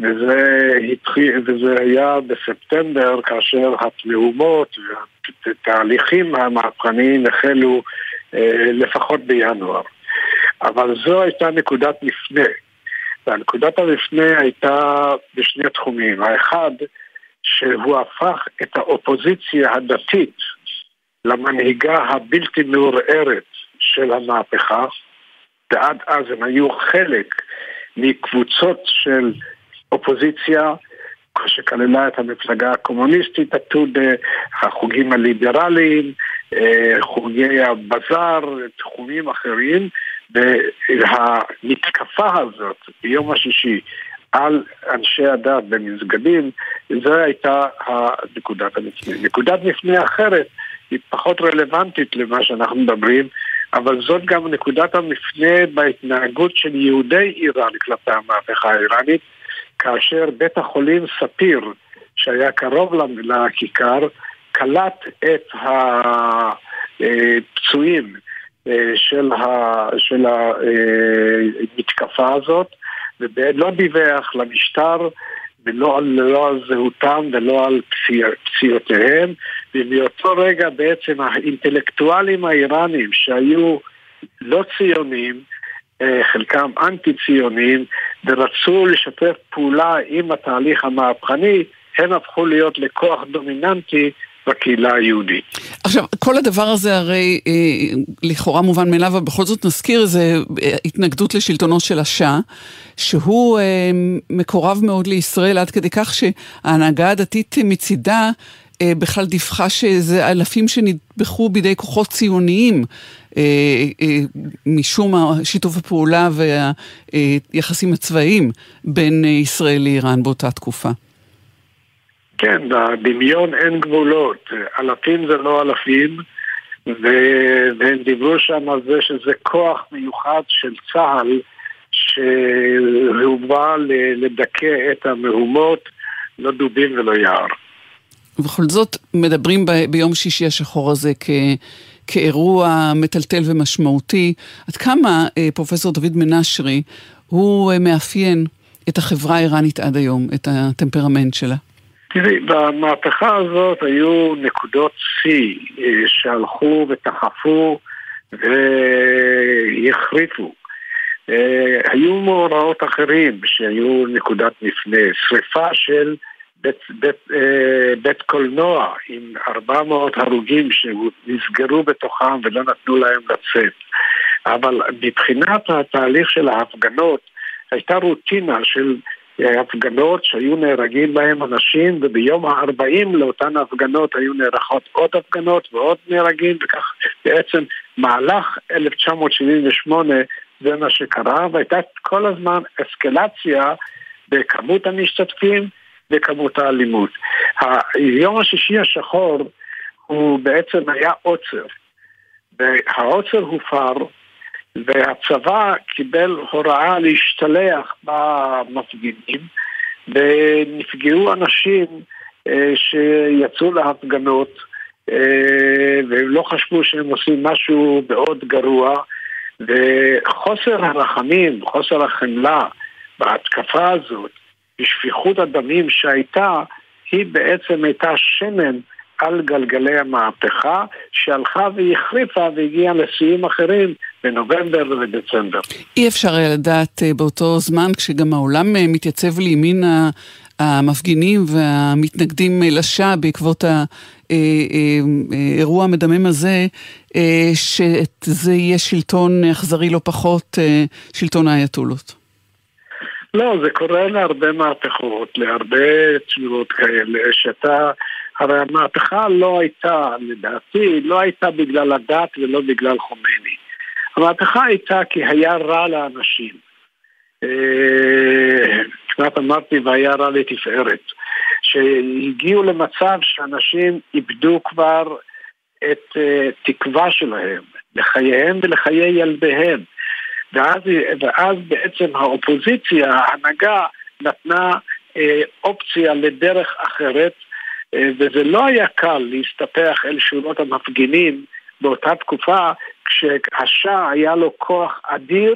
K: וזה, התחיל, וזה היה בספטמבר כאשר התמהומות והתהליכים המהפכניים החלו אה, לפחות בינואר. אבל זו הייתה נקודת מפנה. והנקודת המפנה הייתה בשני תחומים. האחד, שהוא הפך את האופוזיציה הדתית למנהיגה הבלתי מעורערת של המהפכה, ועד אז הם היו חלק מקבוצות של אופוזיציה שכללה את המפלגה הקומוניסטית, הטודה, החוגים הליברליים, אה, חוגי הבזאר, תחומים אחרים, והמתקפה הזאת ביום השישי על אנשי הדת במסגדים, זו הייתה נקודת המפנה. נקודת מפנה אחרת היא פחות רלוונטית למה שאנחנו מדברים, אבל זאת גם נקודת המפנה בהתנהגות של יהודי איראן כלפי המהפכה האיראנית, כאשר בית החולים ספיר, שהיה קרוב לכיכר, קלט את הפצועים של, ה, של המתקפה הזאת, ולא דיווח למשטר ולא לא על זהותם ולא על פציע, פציעותיהם, ומאותו רגע בעצם האינטלקטואלים האיראנים שהיו לא ציונים, חלקם אנטי ציונים, ורצו לשתף פעולה עם התהליך המהפכני, הם הפכו להיות לכוח דומיננטי בקהילה היהודית.
A: עכשיו, כל הדבר הזה הרי אה, לכאורה מובן מאליו, אבל בכל זאת נזכיר איזה אה, התנגדות לשלטונו של השאה, שהוא אה, מקורב מאוד לישראל עד כדי כך שההנהגה הדתית מצידה אה, בכלל דיווחה שזה אלפים שנטבחו בידי כוחות ציוניים. אה, אה, משום שיתוף הפעולה והיחסים הצבאיים בין ישראל לאיראן באותה תקופה.
K: כן, בדמיון אין גבולות. אלפים זה לא אלפים, והם דיברו שם על זה שזה כוח מיוחד של צה"ל, שהוא בא לדכא את המהומות, לא דובים ולא יער.
A: ובכל זאת מדברים ב, ביום שישי השחור הזה כ, כאירוע מטלטל ומשמעותי. עד כמה אה, פרופסור דוד מנשרי הוא אה, מאפיין את החברה האיראנית עד היום, את הטמפרמנט שלה?
K: תראי, במהפכה הזאת היו נקודות שיא אה, שהלכו ותחפו והחריפו. אה, היו מאורעות אחרים שהיו נקודת מפנה, שריפה של בית, בית, אה, בית קולנוע עם 400 הרוגים שנסגרו בתוכם ולא נתנו להם לצאת. אבל מבחינת התהליך של ההפגנות, הייתה רוטינה של הפגנות שהיו נהרגים בהם אנשים וביום ה-40 לאותן הפגנות היו נערכות עוד הפגנות ועוד נהרגים וכך בעצם מהלך 1978 זה מה שקרה והייתה כל הזמן אסקלציה בכמות המשתתפים וכמות האלימות. היום השישי השחור הוא בעצם היה עוצר והעוצר הופר והצבא קיבל הוראה להשתלח במפגינים ונפגעו אנשים אה, שיצאו להפגנות אה, והם לא חשבו שהם עושים משהו מאוד גרוע וחוסר הרחמים, חוסר החמלה בהתקפה הזאת, בשפיכות הדמים שהייתה, היא בעצם הייתה שמן על גלגלי המהפכה שהלכה והחריפה והגיעה לשיאים אחרים בנובמבר ובדצמבר.
A: אי אפשר היה לדעת אה, באותו זמן, כשגם העולם אה, מתייצב לימין המפגינים והמתנגדים לשעה בעקבות האירוע המדמם הזה, אה, שזה יהיה שלטון אכזרי לא פחות, שלטון האייתולות.
K: לא, זה קורה להרבה מהפכות, להרבה צורות כאלה, שאתה... הרי המהפכה לא הייתה, לדעתי, לא הייתה בגלל הדת ולא בגלל חומייני. המהפכה הייתה כי היה רע לאנשים. אה, כמעט אמרתי והיה רע לתפארת. שהגיעו למצב שאנשים איבדו כבר את uh, תקווה שלהם, לחייהם ולחיי ילדיהם. ואז, ואז בעצם האופוזיציה, ההנהגה, נתנה uh, אופציה לדרך אחרת, uh, וזה לא היה קל להסתפח אל שורות המפגינים באותה תקופה, כשהשאה היה לו כוח אדיר,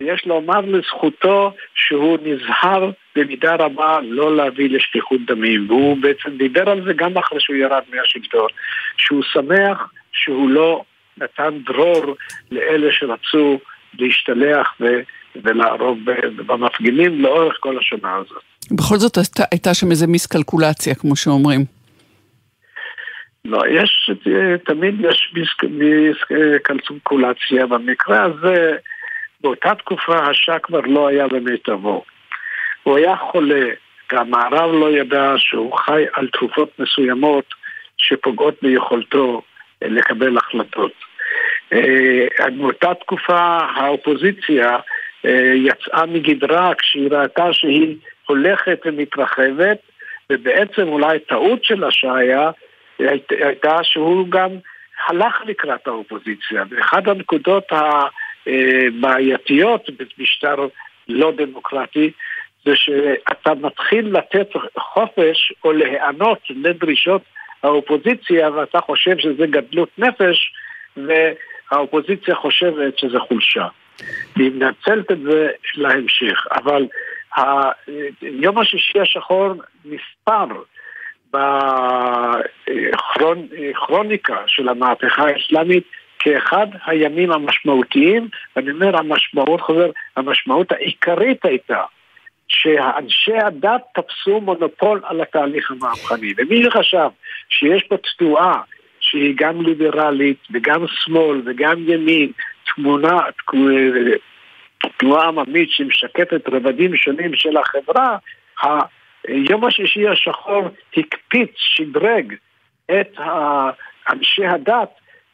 K: ויש לומר לזכותו שהוא נזהר במידה רבה לא להביא לשפיכות דמים, והוא בעצם דיבר על זה גם אחרי שהוא ירד מהשלטון, שהוא שמח שהוא לא נתן דרור לאלה שרצו להשתלח ו... ולהרוג במפגינים לאורך כל השנה הזאת.
A: בכל זאת הייתה שם איזה מיסקלקולציה, כמו שאומרים.
K: לא, יש, תמיד יש מיסקלקולציה, במקרה הזה, באותה תקופה השאה כבר לא היה במיטבו. הוא היה חולה, והמערב לא ידע שהוא חי על תרופות מסוימות שפוגעות ביכולתו אה, לקבל החלטות. אה, באותה תקופה האופוזיציה אה, יצאה מגדרה כשהיא ראתה שהיא הולכת ומתרחבת, ובעצם אולי טעות של השעיה הייתה שהוא גם הלך לקראת האופוזיציה. ואחת הנקודות הבעייתיות במשטר לא דמוקרטי זה שאתה מתחיל לתת חופש או להיענות לדרישות האופוזיציה ואתה חושב שזה גדלות נפש והאופוזיציה חושבת שזה חולשה. והיא מנצלת את זה להמשך. אבל יום השישי השחור נספר בכרוניקה של המהפכה האסלאמית כאחד הימים המשמעותיים, ואני אומר המשמעות חוזר, המשמעות העיקרית הייתה שאנשי הדת תפסו מונופול על התהליך המהפכני. ומי שחשב שיש פה תנועה שהיא גם ליברלית וגם שמאל וגם ימין, תמונה, תנועה עממית שמשקפת רבדים שונים של החברה, היום השישי השחור הקפיץ, שדרג את אנשי הדת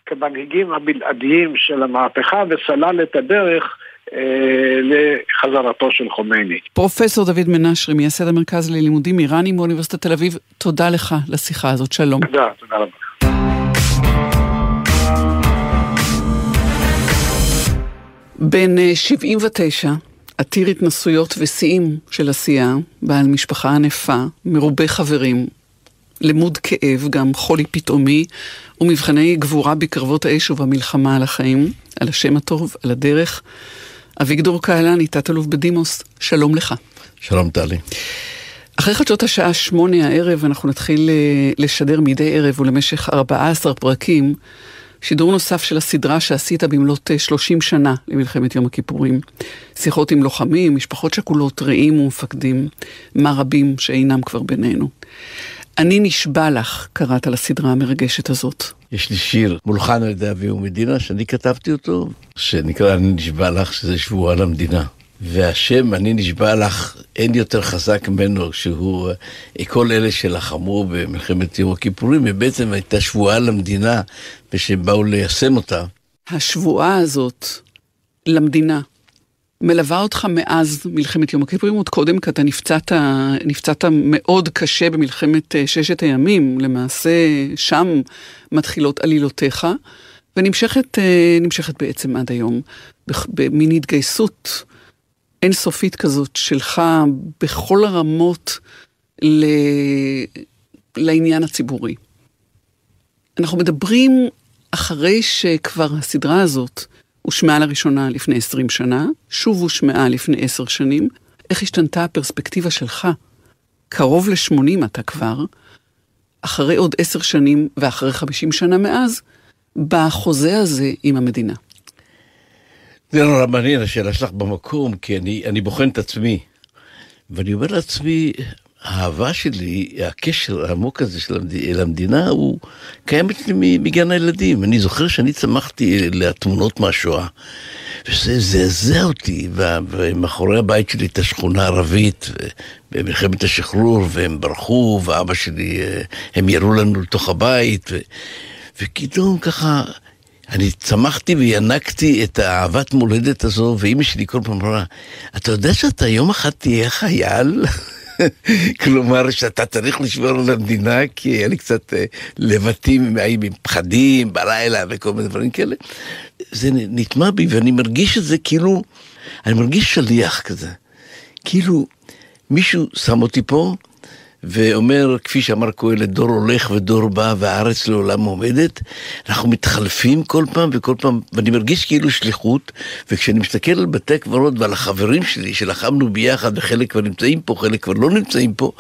K: כמנהיגים הבלעדיים של המהפכה וסלל את הדרך אה, לחזרתו של חומייני.
A: פרופסור דוד מנשרי, מייסד המרכז ללימודים איראנים באוניברסיטת תל אביב, תודה לך לשיחה הזאת, שלום.
K: תודה, תודה רבה.
A: בן 79, אה, עתיר התנסויות ושיאים של עשייה, בעל משפחה ענפה, מרובה חברים, למוד כאב, גם חולי פתאומי, ומבחני גבורה בקרבות האש ובמלחמה על החיים, על השם הטוב, על הדרך. אביגדור קהלני, תת-אלוף בדימוס, שלום לך.
I: שלום טלי.
A: אחרי חדשות השעה שמונה הערב אנחנו נתחיל אה, לשדר מדי ערב ולמשך 14 פרקים שידור נוסף של הסדרה שעשית במלאת 30 אה, שנה למלחמת יום הכיפורים. שיחות עם לוחמים, משפחות שכולות, רעים ומפקדים, מה רבים שאינם כבר בינינו. אני נשבע לך, קראת לסדרה המרגשת הזאת.
I: יש לי שיר מולחן על ידי אביהו מדינה, שאני כתבתי אותו, שנקרא אני נשבע לך, שזה שבועה למדינה. והשם, אני נשבע לך, אין יותר חזק ממנו, שהוא אה, כל אלה שלחמו במלחמת יום הכיפורים, ובעצם הייתה שבועה למדינה, ושהם באו ליישם אותה.
A: השבועה הזאת למדינה מלווה אותך מאז מלחמת יום הכיפורים, עוד קודם, כי אתה נפצעת, נפצעת מאוד קשה במלחמת אה, ששת הימים, למעשה שם מתחילות עלילותיך, ונמשכת אה, בעצם עד היום, במין התגייסות אינסופית כזאת שלך בכל הרמות ל... לעניין הציבורי. אנחנו מדברים אחרי שכבר הסדרה הזאת הושמעה לראשונה לפני 20 שנה, שוב הושמעה לפני 10 שנים, איך השתנתה הפרספקטיבה שלך? קרוב ל-80 אתה כבר, אחרי עוד 10 שנים ואחרי 50 שנה מאז, בחוזה הזה עם המדינה.
I: זה נורא מעניין השאלה שלך במקום, כי אני, אני בוחן את עצמי. ואני אומר לעצמי, האהבה שלי, הקשר העמוק הזה של המד... המדינה, הוא קיים אצלי מגן הילדים. אני זוכר שאני צמחתי לתמונות מהשואה, וזה זעזע אותי, ומאחורי הבית שלי את השכונה הערבית, במלחמת השחרור, והם ברחו, ואבא שלי, אה, הם ירו לנו לתוך הבית, ו... ופתאום ככה אני צמחתי וינקתי את האהבת מולדת הזו, ואימא שלי כל פעם אמרה, אתה יודע שאתה יום אחד תהיה חייל? כלומר, שאתה צריך לשמור על המדינה, כי היה לי קצת אה, לבטים עם פחדים בלילה וכל מיני דברים כאלה. זה נטמע בי, ואני מרגיש את זה כאילו, אני מרגיש שליח כזה. כאילו, מישהו שם אותי פה, ואומר, כפי שאמר קהלת, דור הולך ודור בא והארץ לעולם עומדת. אנחנו מתחלפים כל פעם וכל פעם, ואני מרגיש כאילו שליחות, וכשאני מסתכל על בתי הקברות ועל החברים שלי שלחמנו ביחד, וחלק כבר נמצאים פה, חלק כבר לא נמצאים פה,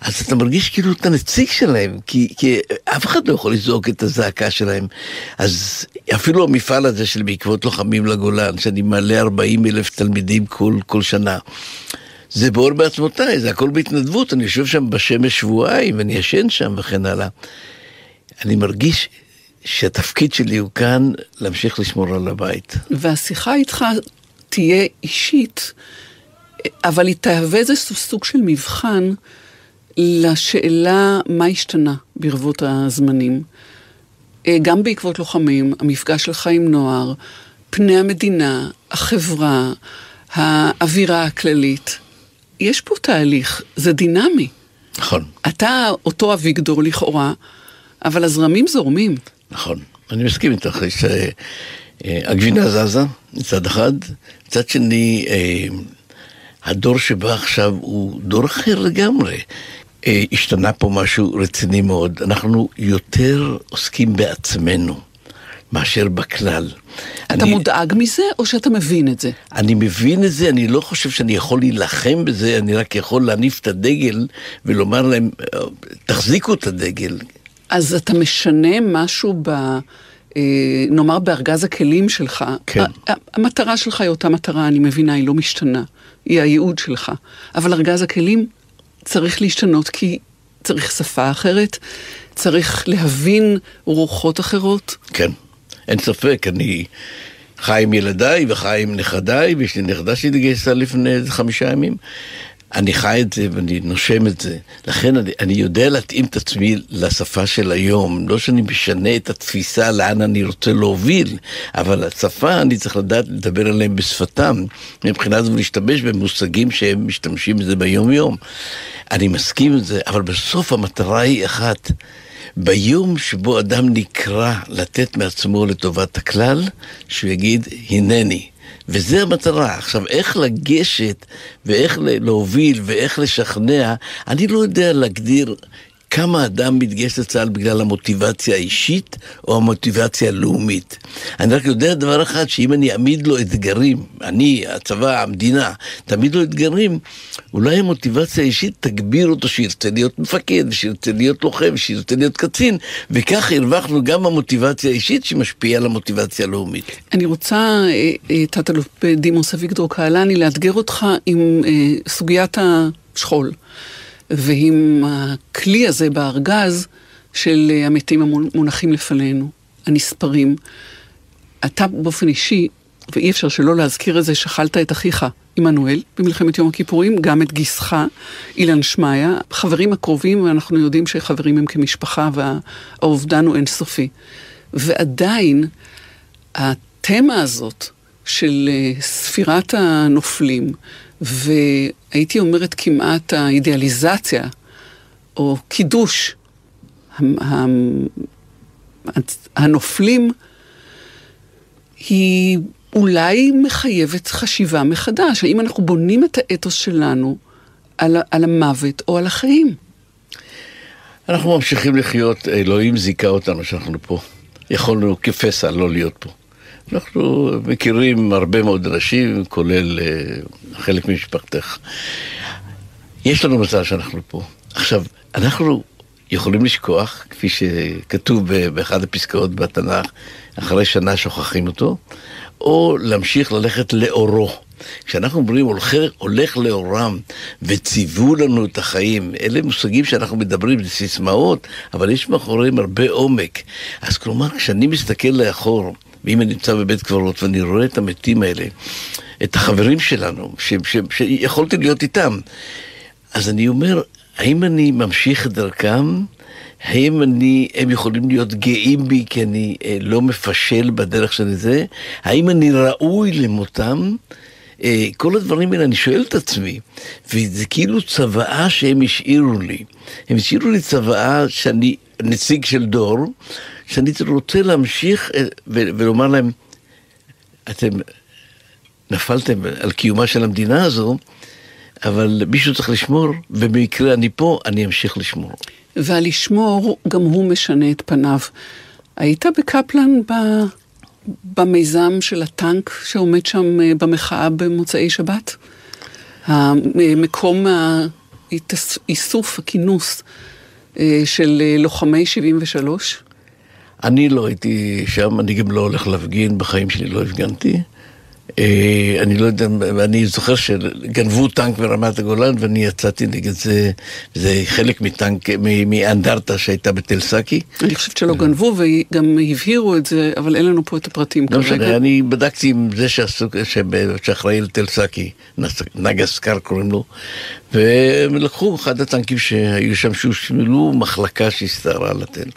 I: אז אתה מרגיש כאילו אתה נציג שלהם, כי, כי אף אחד לא יכול לזעוק את הזעקה שלהם. אז אפילו המפעל הזה של בעקבות לוחמים לגולן, שאני מעלה 40 אלף תלמידים כל, כל שנה. זה בור בעצמותיי, זה הכל בהתנדבות, אני יושב שם בשמש שבועיים ואני ישן שם וכן הלאה. אני מרגיש שהתפקיד שלי הוא כאן להמשיך לשמור על הבית.
A: והשיחה איתך תהיה אישית, אבל היא תהווה איזה סוג של מבחן לשאלה מה השתנה ברבות הזמנים. גם בעקבות לוחמים, המפגש שלך עם נוער, פני המדינה, החברה, האווירה הכללית. יש פה תהליך, זה דינמי.
I: נכון.
A: אתה אותו אביגדור לכאורה, אבל הזרמים זורמים.
I: נכון, אני מסכים איתך, יש... אה, אה, הגבינה זזה מצד אחד, מצד שני, אה, הדור שבא עכשיו הוא דור אחר לגמרי. השתנה פה משהו רציני מאוד. אנחנו יותר עוסקים בעצמנו. מאשר בכלל.
A: אתה אני, מודאג מזה, או שאתה מבין את זה?
I: אני מבין את זה, אני לא חושב שאני יכול להילחם בזה, אני רק יכול להניף את הדגל ולומר להם, תחזיקו את הדגל.
A: אז אתה משנה משהו ב... אה, נאמר בארגז הכלים שלך.
I: כן.
A: המטרה שלך היא אותה מטרה, אני מבינה, היא לא משתנה. היא הייעוד שלך. אבל ארגז הכלים צריך להשתנות כי צריך שפה אחרת, צריך להבין רוחות אחרות.
I: כן. אין ספק, אני חי עם ילדיי וחי עם נכדיי, ויש לי נכדה שהתגייסה לפני איזה חמישה ימים. אני חי את זה ואני נושם את זה. לכן אני, אני יודע להתאים את עצמי לשפה של היום. לא שאני משנה את התפיסה לאן אני רוצה להוביל, אבל השפה, אני צריך לדעת לדבר עליהם בשפתם. מבחינה זו להשתמש במושגים שהם משתמשים בזה ביום-יום. אני מסכים עם זה, אבל בסוף המטרה היא אחת. ביום שבו אדם נקרא לתת מעצמו לטובת הכלל, שהוא יגיד, הנני. וזה המטרה. עכשיו, איך לגשת ואיך להוביל ואיך לשכנע, אני לא יודע להגדיר כמה אדם מתגייס לצה"ל בגלל המוטיבציה האישית או המוטיבציה הלאומית. אני רק יודע דבר אחד, שאם אני אעמיד לו אתגרים, אני, הצבא, המדינה, תעמיד לו אתגרים, אולי המוטיבציה האישית תגביר אותו שירצה להיות מפקד, שירצה להיות לוחם, שירצה להיות קצין, וכך הרווחנו גם המוטיבציה האישית שמשפיעה על המוטיבציה הלאומית.
A: אני רוצה, אה, אה, תת-אלוף בדימוס אביגדור קהלני, לאתגר אותך עם אה, סוגיית השכול, ועם הכלי הזה בארגז של אה, המתים המונחים לפנינו, הנספרים. אתה באופן אישי, ואי אפשר שלא להזכיר את זה, שכלת את אחיך, עמנואל, במלחמת יום הכיפורים, גם את גיסך, אילן שמעיה, חברים הקרובים, ואנחנו יודעים שחברים הם כמשפחה והאובדן הוא אינסופי. ועדיין, התמה הזאת של אה, ספירת הנופלים, והייתי אומרת כמעט האידיאליזציה, או קידוש הנופלים, היא אולי מחייבת חשיבה מחדש. האם אנחנו בונים את האתוס שלנו על, על המוות או על החיים?
I: אנחנו ממשיכים לחיות, אלוהים זיכה אותנו שאנחנו פה. יכולנו כפסע לא להיות פה. אנחנו מכירים הרבה מאוד אנשים, כולל uh, חלק ממשפחתך. יש לנו מזל שאנחנו פה. עכשיו, אנחנו יכולים לשכוח, כפי שכתוב באחד הפסקאות בתנ"ך, אחרי שנה שוכחים אותו, או להמשיך ללכת לאורו. כשאנחנו אומרים הולך, הולך לאורם וציוו לנו את החיים, אלה מושגים שאנחנו מדברים, זה סיסמאות, אבל יש מאחוריהם הרבה עומק. אז כלומר, כשאני מסתכל לאחור, ואם אני נמצא בבית קברות ואני רואה את המתים האלה, את החברים שלנו, ש, ש, שיכולתי להיות איתם, אז אני אומר, האם אני ממשיך את דרכם? האם אני, הם יכולים להיות גאים בי כי אני אה, לא מפשל בדרך של זה? האם אני ראוי למותם? אה, כל הדברים האלה, אני שואל את עצמי, וזה כאילו צוואה שהם השאירו לי. הם השאירו לי צוואה שאני נציג של דור, שאני רוצה להמשיך אה, ולומר להם, אתם נפלתם על קיומה של המדינה הזו, אבל מישהו צריך לשמור, ובמקרה אני פה, אני אמשיך לשמור.
A: והלשמור, גם הוא משנה את פניו. היית בקפלן ב... במיזם של הטנק שעומד שם אה, במחאה במוצאי שבת? המקום האיסוף, הכינוס אה, של לוחמי 73?
I: אני לא הייתי שם, אני גם לא הולך להפגין, בחיים שלי לא הפגנתי. אה, אני לא יודע, אני זוכר שגנבו טנק ברמת הגולן ואני יצאתי נגד זה, זה חלק מטנק, מאנדרטה שהייתה בתל סאקי.
A: אני חושבת שלא גנבו וגם הבהירו את זה, אבל אין לנו פה את הפרטים
I: כרגע. לא משנה, אני בדקתי עם זה שאחראי לתל סאקי, נגסקר קוראים לו, והם לקחו אחד הטנקים שהיו שם, שהושמלו מחלקה שהסתערה על התל.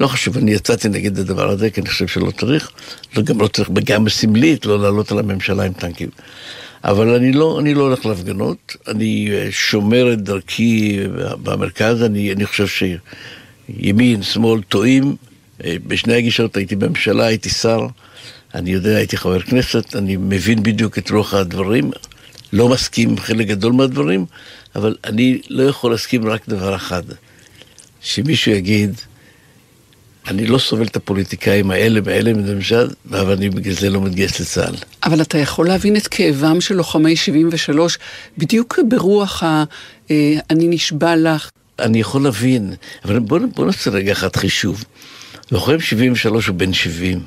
I: לא חשוב, אני יצאתי נגד הדבר הזה, כי אני חושב שלא צריך, גם לא צריך, גם בסמלית, לא לעלות על הממשלה עם טנקים. אבל אני לא, אני לא הולך להפגנות, אני אה, שומר את דרכי במרכז, אני, אני חושב שימין, שמאל, טועים. אה, בשני הגישות הייתי בממשלה, הייתי שר, אני יודע, הייתי חבר כנסת, אני מבין בדיוק את רוח הדברים. לא מסכים עם חלק גדול מהדברים, אבל אני לא יכול להסכים רק דבר אחד, שמישהו יגיד, אני לא סובל את הפוליטיקאים האלה והאלה ממשל, אבל אני בגלל זה לא מתגייס לצה"ל.
A: אבל אתה יכול להבין את כאבם של לוחמי 73, בדיוק ברוח ה... אה, אני נשבע לך.
I: אני יכול להבין, אבל בוא, בוא נעשה רגע אחד חישוב. לוחם 73 הוא בן 70.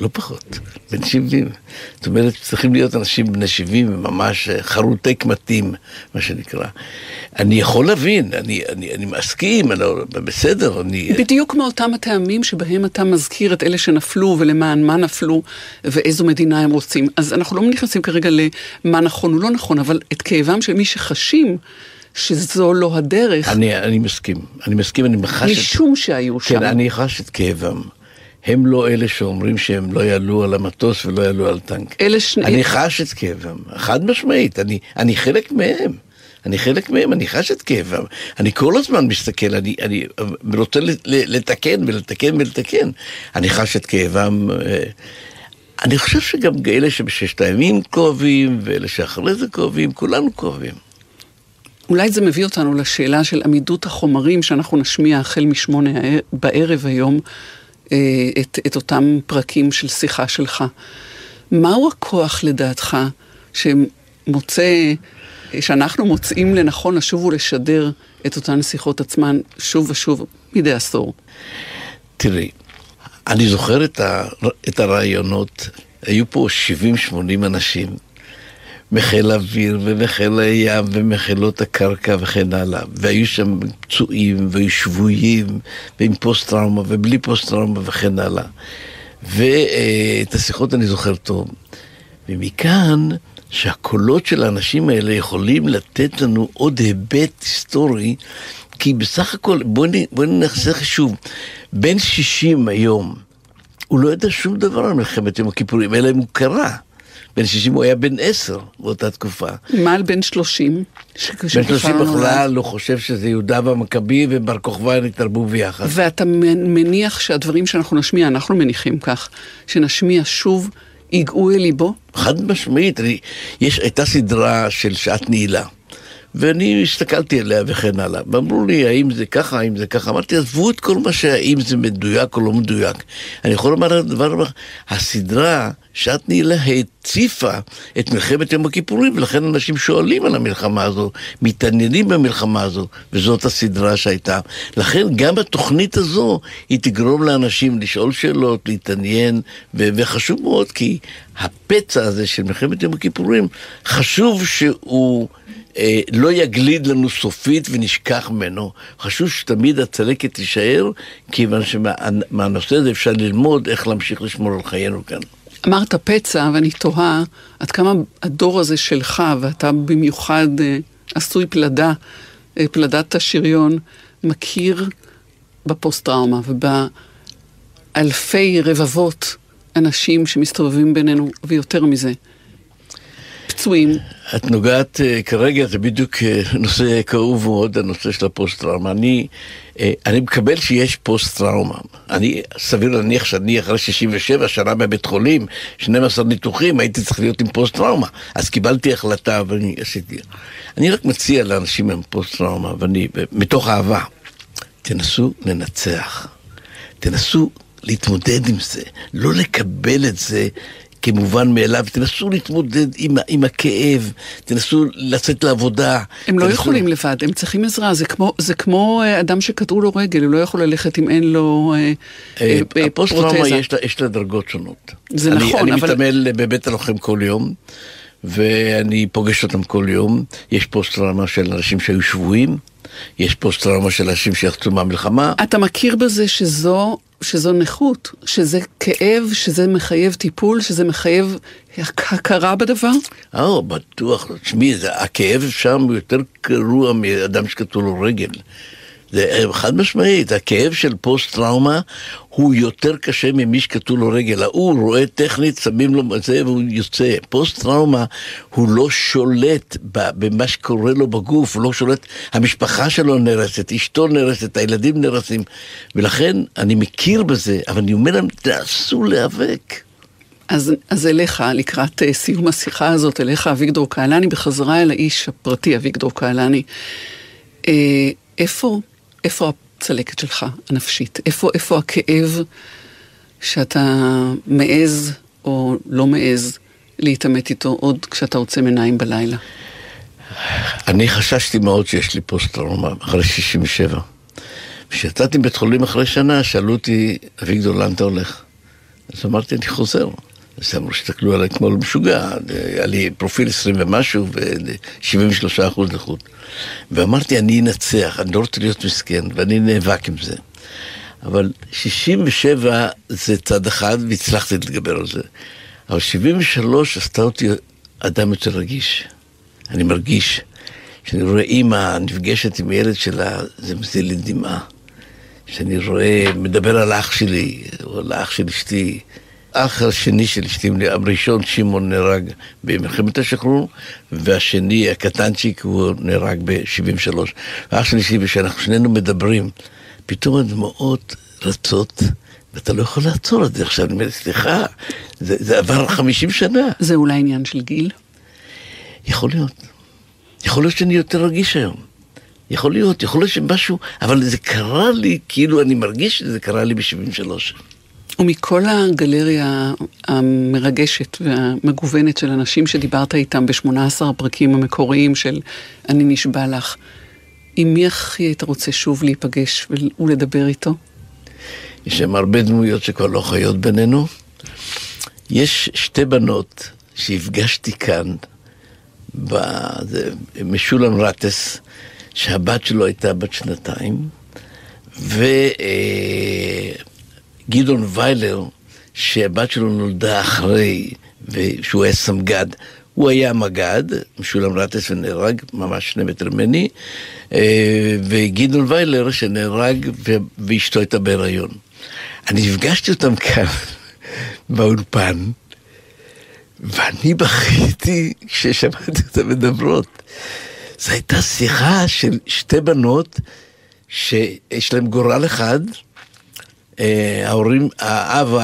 I: לא פחות, בן 70. זאת אומרת, צריכים להיות אנשים בני 70, ממש חרוטי קמטים, מה שנקרא. אני יכול להבין, אני, אני, אני מסכים, אני, לא, בסדר, אני...
A: בדיוק מאותם הטעמים שבהם אתה מזכיר את אלה שנפלו ולמען מה נפלו ואיזו מדינה הם רוצים. אז אנחנו לא נכנסים כרגע למה נכון או לא נכון, אבל את כאבם של מי שחשים... שזו לא הדרך.
I: אני, אני מסכים, אני מסכים, אני מחש...
A: משום את... שהיו
I: כן, שם. כן, אני חש את כאבם. הם לא אלה שאומרים שהם לא יעלו על המטוס ולא יעלו על טנק.
A: אלה שני...
I: אני חש את כאבם, חד משמעית, אני, אני חלק מהם. אני חלק מהם, אני חש את כאבם. אני כל הזמן מסתכל, אני, אני רוצה לתקן ולתקן ולתקן. אני חש את כאבם. אה, אני חושב שגם אלה שבששת הימים כואבים, ואלה שאחרי זה כואבים, כולנו כואבים.
A: אולי זה מביא אותנו לשאלה של עמידות החומרים שאנחנו נשמיע החל משמונה בערב היום, אה, את, את אותם פרקים של שיחה שלך. מהו הכוח לדעתך שמוצא, שאנחנו מוצאים לנכון לשוב ולשדר את אותן שיחות עצמן שוב ושוב מדי עשור?
I: תראי, אני זוכר את, ה, את הרעיונות, היו פה 70-80 אנשים, מחיל האוויר ומחיל הים ומחילות הקרקע וכן הלאה, והיו שם פצועים והיו שבויים ועם פוסט טראומה ובלי פוסט טראומה וכן הלאה. ואת השיחות אני זוכר טוב. ומכאן שהקולות של האנשים האלה יכולים לתת לנו עוד היבט היסטורי, כי בסך הכל, בואי נ- בואי נעשה חישוב, בן 60 היום, הוא לא ידע שום דבר על מלחמת יום הכיפורים, אלא אם הוא קרא. בן 60 הוא היה בן 10 באותה תקופה.
A: מה על בן 30? ש-
I: בן
A: שכבר
I: 30
A: נולד?
I: בכלל לא חושב שזה יהודה והמכבי ובר כוכבא התערבו ביחד.
A: ואתה מניח שהדברים שאנחנו נשמיע, אנחנו מניחים כך, שנשמיע שוב, ייגעו אל ליבו?
I: חד משמעית, יש, הייתה סדרה של שעת נעילה, ואני הסתכלתי עליה וכן הלאה, ואמרו לי, האם זה ככה, האם זה ככה, אמרתי, עזבו את כל מה שהאם זה מדויק או לא מדויק. אני יכול לומר דבר דבר, הסדרה, שעת נעילה, הציפה את מלחמת יום הכיפורים, ולכן אנשים שואלים על המלחמה הזו, מתעניינים במלחמה הזו, וזאת הסדרה שהייתה. לכן גם התוכנית הזו, היא תגרום לאנשים לשאול שאלות, להתעניין, ו- וחשוב מאוד, כי הפצע הזה של מלחמת יום הכיפורים, חשוב שהוא... אה, לא יגליד לנו סופית ונשכח ממנו. חשוב שתמיד הצלקת תישאר, כיוון שמהנושא הזה אפשר ללמוד איך להמשיך לשמור על חיינו כאן.
A: אמרת פצע, ואני תוהה עד כמה הדור הזה שלך, ואתה במיוחד אה, עשוי פלדה, אה, פלדת השריון, מכיר בפוסט-טראומה ובאלפי רבבות אנשים שמסתובבים בינינו, ויותר מזה, פצועים.
I: את נוגעת אה, כרגע, זה בדיוק אה, נושא כאוב מאוד, הנושא של הפוסט-טראומה. אני, אה, אני מקבל שיש פוסט-טראומה. אני, סביר להניח שאני אחרי 67 שנה בבית חולים, 12 ניתוחים, הייתי צריך להיות עם פוסט-טראומה. אז קיבלתי החלטה ואני עשיתי. אני רק מציע לאנשים עם פוסט-טראומה, ואני, מתוך אהבה, תנסו לנצח. תנסו להתמודד עם זה, לא לקבל את זה כמובן מאליו, תנסו להתמודד עם, עם הכאב, תנסו לצאת לעבודה.
A: הם לא
I: תנסו-
A: יכולים לבד, הם צריכים עזרה. זה כמו, זה כמו אה, אדם שקטעו לו רגל, הוא לא יכול ללכת אם אין לו אה,
I: אה,
A: אה,
I: הפוסט-טראומה
A: פרוטזה.
I: יש לה- יש לה דרגות שונות.
A: זה
I: אני,
A: נכון,
I: אני
A: אבל-
I: מתעמל בבית הלוחם כל יום, ואני פוגש אותם כל יום. יש פוסט-טראומה של אנשים שהיו שבויים, יש פוסט-טראומה של אנשים שיחצו מהמלחמה.
A: אתה מכיר בזה שזו, שזו נכות, שזה כאב, שזה מחייב טיפול, שזה מחייב הכרה בדבר?
I: אה, בטוח. תשמעי, זה- הכאב שם יותר גרוע מאדם שקטעו לו רגל. זה אה, חד משמעית, הכאב של פוסט-טראומה הוא יותר קשה ממי שקטעו לו רגל. ההוא רואה טכנית, שמים לו זה והוא יוצא. פוסט-טראומה הוא לא שולט במה שקורה לו בגוף, הוא לא שולט, המשפחה שלו נהרסת, אשתו נהרסת, הילדים נהרסים. ולכן אני מכיר בזה, אבל אני אומר להם, תנסו להיאבק.
A: אז, אז אליך, לקראת uh, סיום השיחה הזאת, אליך אביגדור קהלני, בחזרה אל האיש הפרטי אביגדור קהלני. Uh, איפה, איפה הצלקת שלך, הנפשית? איפה, איפה הכאב שאתה מעז או לא מעז להתעמת איתו עוד כשאתה עוצם עיניים בלילה?
I: אני חששתי מאוד שיש לי פוסט-טראומה אחרי 67. כשיצאתי מבית חולים אחרי שנה, שאלו אותי, אביגדור, לאן אתה הולך? אז אמרתי, אני חוזר. אז אמרו שהסתכלו עליי כמו משוגע, היה לי פרופיל 20 ומשהו ו-73 אחוז נכות. ואמרתי, אני אנצח, אני לא רוצה להיות מסכן, ואני נאבק עם זה. אבל 67 זה צד אחד, והצלחתי להתגבר על זה. אבל 73 עשתה אותי אדם יותר רגיש. אני מרגיש כשאני רואה אימא נפגשת עם ילד שלה, זה מזיל לי דמעה. כשאני רואה, מדבר על אח שלי, או על האח של אשתי. האח השני של אשתי, הראשון, שמעון, נהרג במלחמת השחרור, והשני, הקטנצ'יק, הוא נהרג ב-73. האח של אשתי, וכשאנחנו שנינו מדברים, פתאום הדמעות רצות, ואתה לא יכול לעצור את זה. עכשיו, אני אומר, סליחה, זה, זה עבר 50 שנה.
A: זה אולי עניין של גיל?
I: יכול להיות. יכול להיות שאני יותר רגיש היום. יכול להיות, יכול להיות שמשהו, אבל זה קרה לי, כאילו אני מרגיש שזה קרה לי ב-73.
A: ומכל הגלריה המרגשת והמגוונת של אנשים שדיברת איתם ב-18 הפרקים המקוריים של אני נשבע לך, עם מי הכי היית רוצה שוב להיפגש ולדבר איתו?
I: יש שם הרבה דמויות שכבר לא חיות בינינו. יש שתי בנות שהפגשתי כאן, משולם רטס, שהבת שלו הייתה בת שנתיים, וגדעון ויילר, שהבת שלו נולדה אחרי, ושהוא היה סמג"ד. הוא היה מג"ד, משולם רטס ונהרג, ממש שני מטר ממני, אה, וגדעון ויילר שנהרג ואשתו הייתה בהיריון. אני נפגשתי אותם כאן, באולפן, ואני בכיתי כששמעתי אותם מדברות. זו הייתה שיחה של שתי בנות שיש להן גורל אחד, ההורים, האב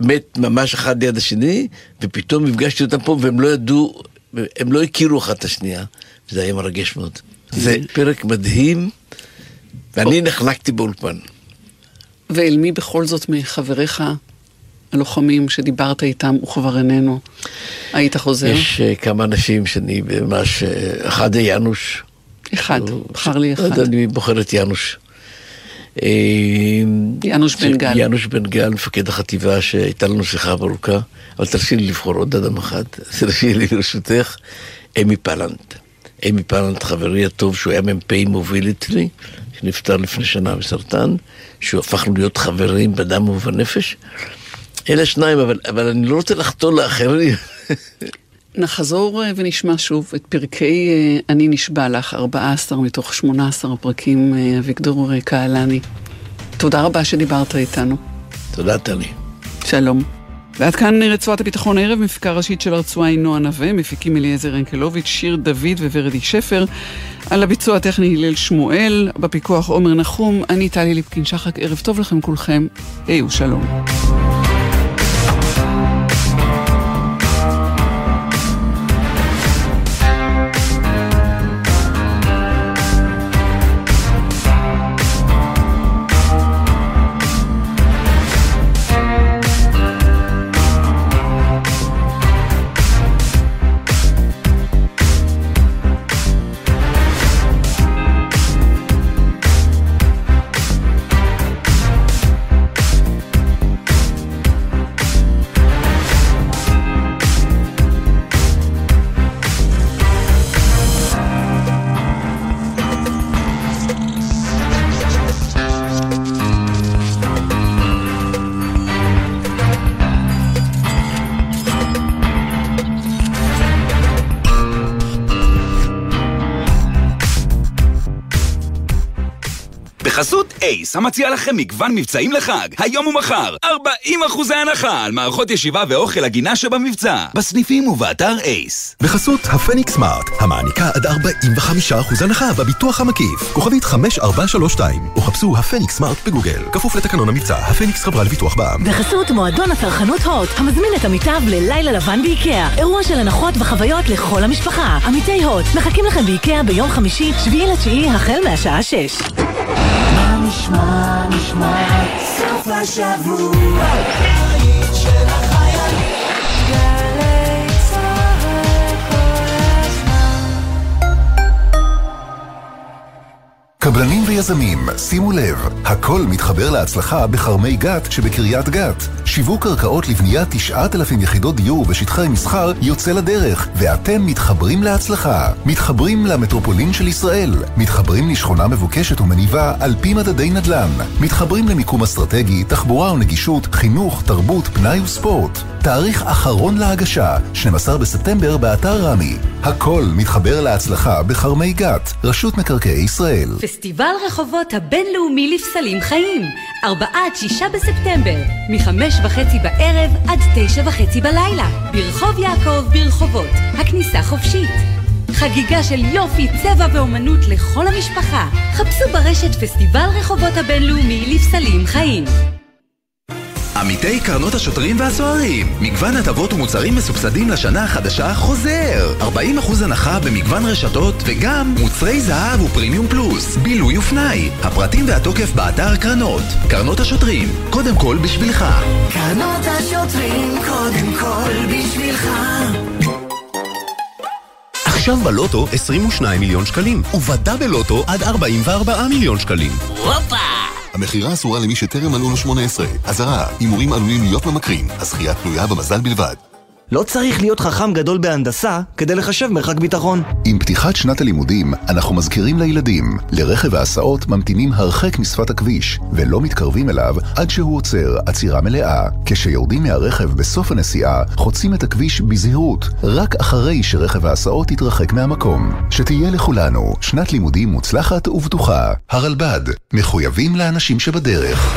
I: מת ממש אחד ליד השני, ופתאום הפגשתי אותם פה והם לא ידעו, הם לא הכירו אחת את השנייה, וזה היה מרגש מאוד. זה פרק מדהים, ואני נחנקתי באולפן.
A: ואל מי בכל זאת מחבריך הלוחמים שדיברת איתם, הוא כבר איננו, היית חוזר?
I: יש uh, כמה אנשים שאני ממש, uh, אחד זה יאנוש.
A: אחד, בחר לי אחד.
I: אני בוחר את יאנוש. אה,
A: יאנוש בן גל.
I: יאנוש בן גל, מפקד החטיבה שהייתה לנו שיחה ארוכה, אבל תרשי לי לבחור עוד אדם אחד, תרשי לי ברשותך, אמי פלנט. אמי פלנט, חברי הטוב, שהוא היה מ"פ מוביל אצלי, שנפטר לפני שנה מסרטן, שהוא הפכנו להיות חברים בדם ובנפש. אלה שניים, אבל, אבל אני לא רוצה לחטוא לאחרים.
A: נחזור אה, ונשמע שוב את פרקי אה, אני נשבע לך, 14 מתוך 18 הפרקים, אה, אביגדור קהלני. תודה רבה שדיברת איתנו.
I: תודה, טלי.
A: שלום. ועד כאן רצועת הביטחון הערב, מפיקה ראשית של הרצועה היא נועה נווה, מפיקים אליעזר אנקלוביץ', שיר דוד וורדי שפר, על הביצוע הטכני הלל שמואל, בפיקוח עומר נחום, אני טלי ליפקין שחק, ערב טוב לכם כולכם, היו שלום.
L: אייס, המציע לכם מגוון מבצעים לחג, היום ומחר, 40 אחוזי הנחה על מערכות ישיבה ואוכל הגינה שבמבצע, בסניפים ובאתר אייס.
M: בחסות הפניקס סמארט, המעניקה עד 45% הנחה בביטוח המקיף, כוכבית 5432, או חפשו הפניקס סמארט בגוגל, כפוף לתקנון המבצע, הפניקס חברה לביטוח בע"מ.
G: בחסות מועדון הצרכנות הוט, המזמין את עמיתיו ללילה לבן באיקאה, אירוע של הנחות וחוויות לכל המשפחה. עמיתי הוט, מחכים לכם באיקאה ביום חמישי, 7 לתשיעי, החל מהשעה 6.
H: נשמע, נשמע, סוף השבוע,
M: קבלנים ויזמים, שימו לב, הכל מתחבר להצלחה בכרמי גת שבקריית גת. שיווק קרקעות לבניית 9,000 יחידות דיור בשטחי מסחר יוצא לדרך, ואתם מתחברים להצלחה. מתחברים למטרופולין של ישראל. מתחברים לשכונה מבוקשת ומניבה על פי מדדי נדל"ן. מתחברים למיקום אסטרטגי, תחבורה ונגישות, חינוך, תרבות, פנאי וספורט. תאריך אחרון להגשה, 12 בספטמבר באתר רמי. הכל מתחבר להצלחה בכרמי גת, רשות מקרקעי ישראל.
N: פסטיבל רחובות הבינלאומי לפסלים חיים, 4 עד 6 בספטמבר, מחמש וחצי בערב עד תשע וחצי בלילה, ברחוב יעקב ברחובות, הכניסה חופשית. חגיגה של יופי, צבע ואומנות לכל המשפחה. חפשו ברשת פסטיבל רחובות הבינלאומי לפסלים חיים.
E: עמיתי קרנות השוטרים והסוהרים. מגוון הטבות ומוצרים מסובסדים לשנה החדשה חוזר. 40% הנחה במגוון רשתות וגם מוצרי זהב ופרימיום פלוס. בילוי ופנאי. הפרטים והתוקף באתר קרנות. קרנות השוטרים, קודם כל בשבילך.
G: קרנות השוטרים קודם כל בשבילך
O: עכשיו בלוטו 22 מיליון שקלים, ובדאבל לוטו עד 44 מיליון שקלים.
G: הופה!
M: המכירה אסורה למי שטרם מלאו לו 18. אזהרה, הימורים עלולים להיות ממכרים. הזכייה תלויה במזל בלבד.
P: לא צריך להיות חכם גדול בהנדסה כדי לחשב מרחק ביטחון.
M: עם פתיחת שנת הלימודים, אנחנו מזכירים לילדים, לרכב ההסעות ממתינים הרחק משפת הכביש, ולא מתקרבים אליו עד שהוא עוצר עצירה מלאה. כשיורדים מהרכב בסוף הנסיעה, חוצים את הכביש בזהירות, רק אחרי שרכב ההסעות יתרחק מהמקום. שתהיה לכולנו שנת לימודים מוצלחת ובטוחה. הרלב"ד, מחויבים לאנשים שבדרך.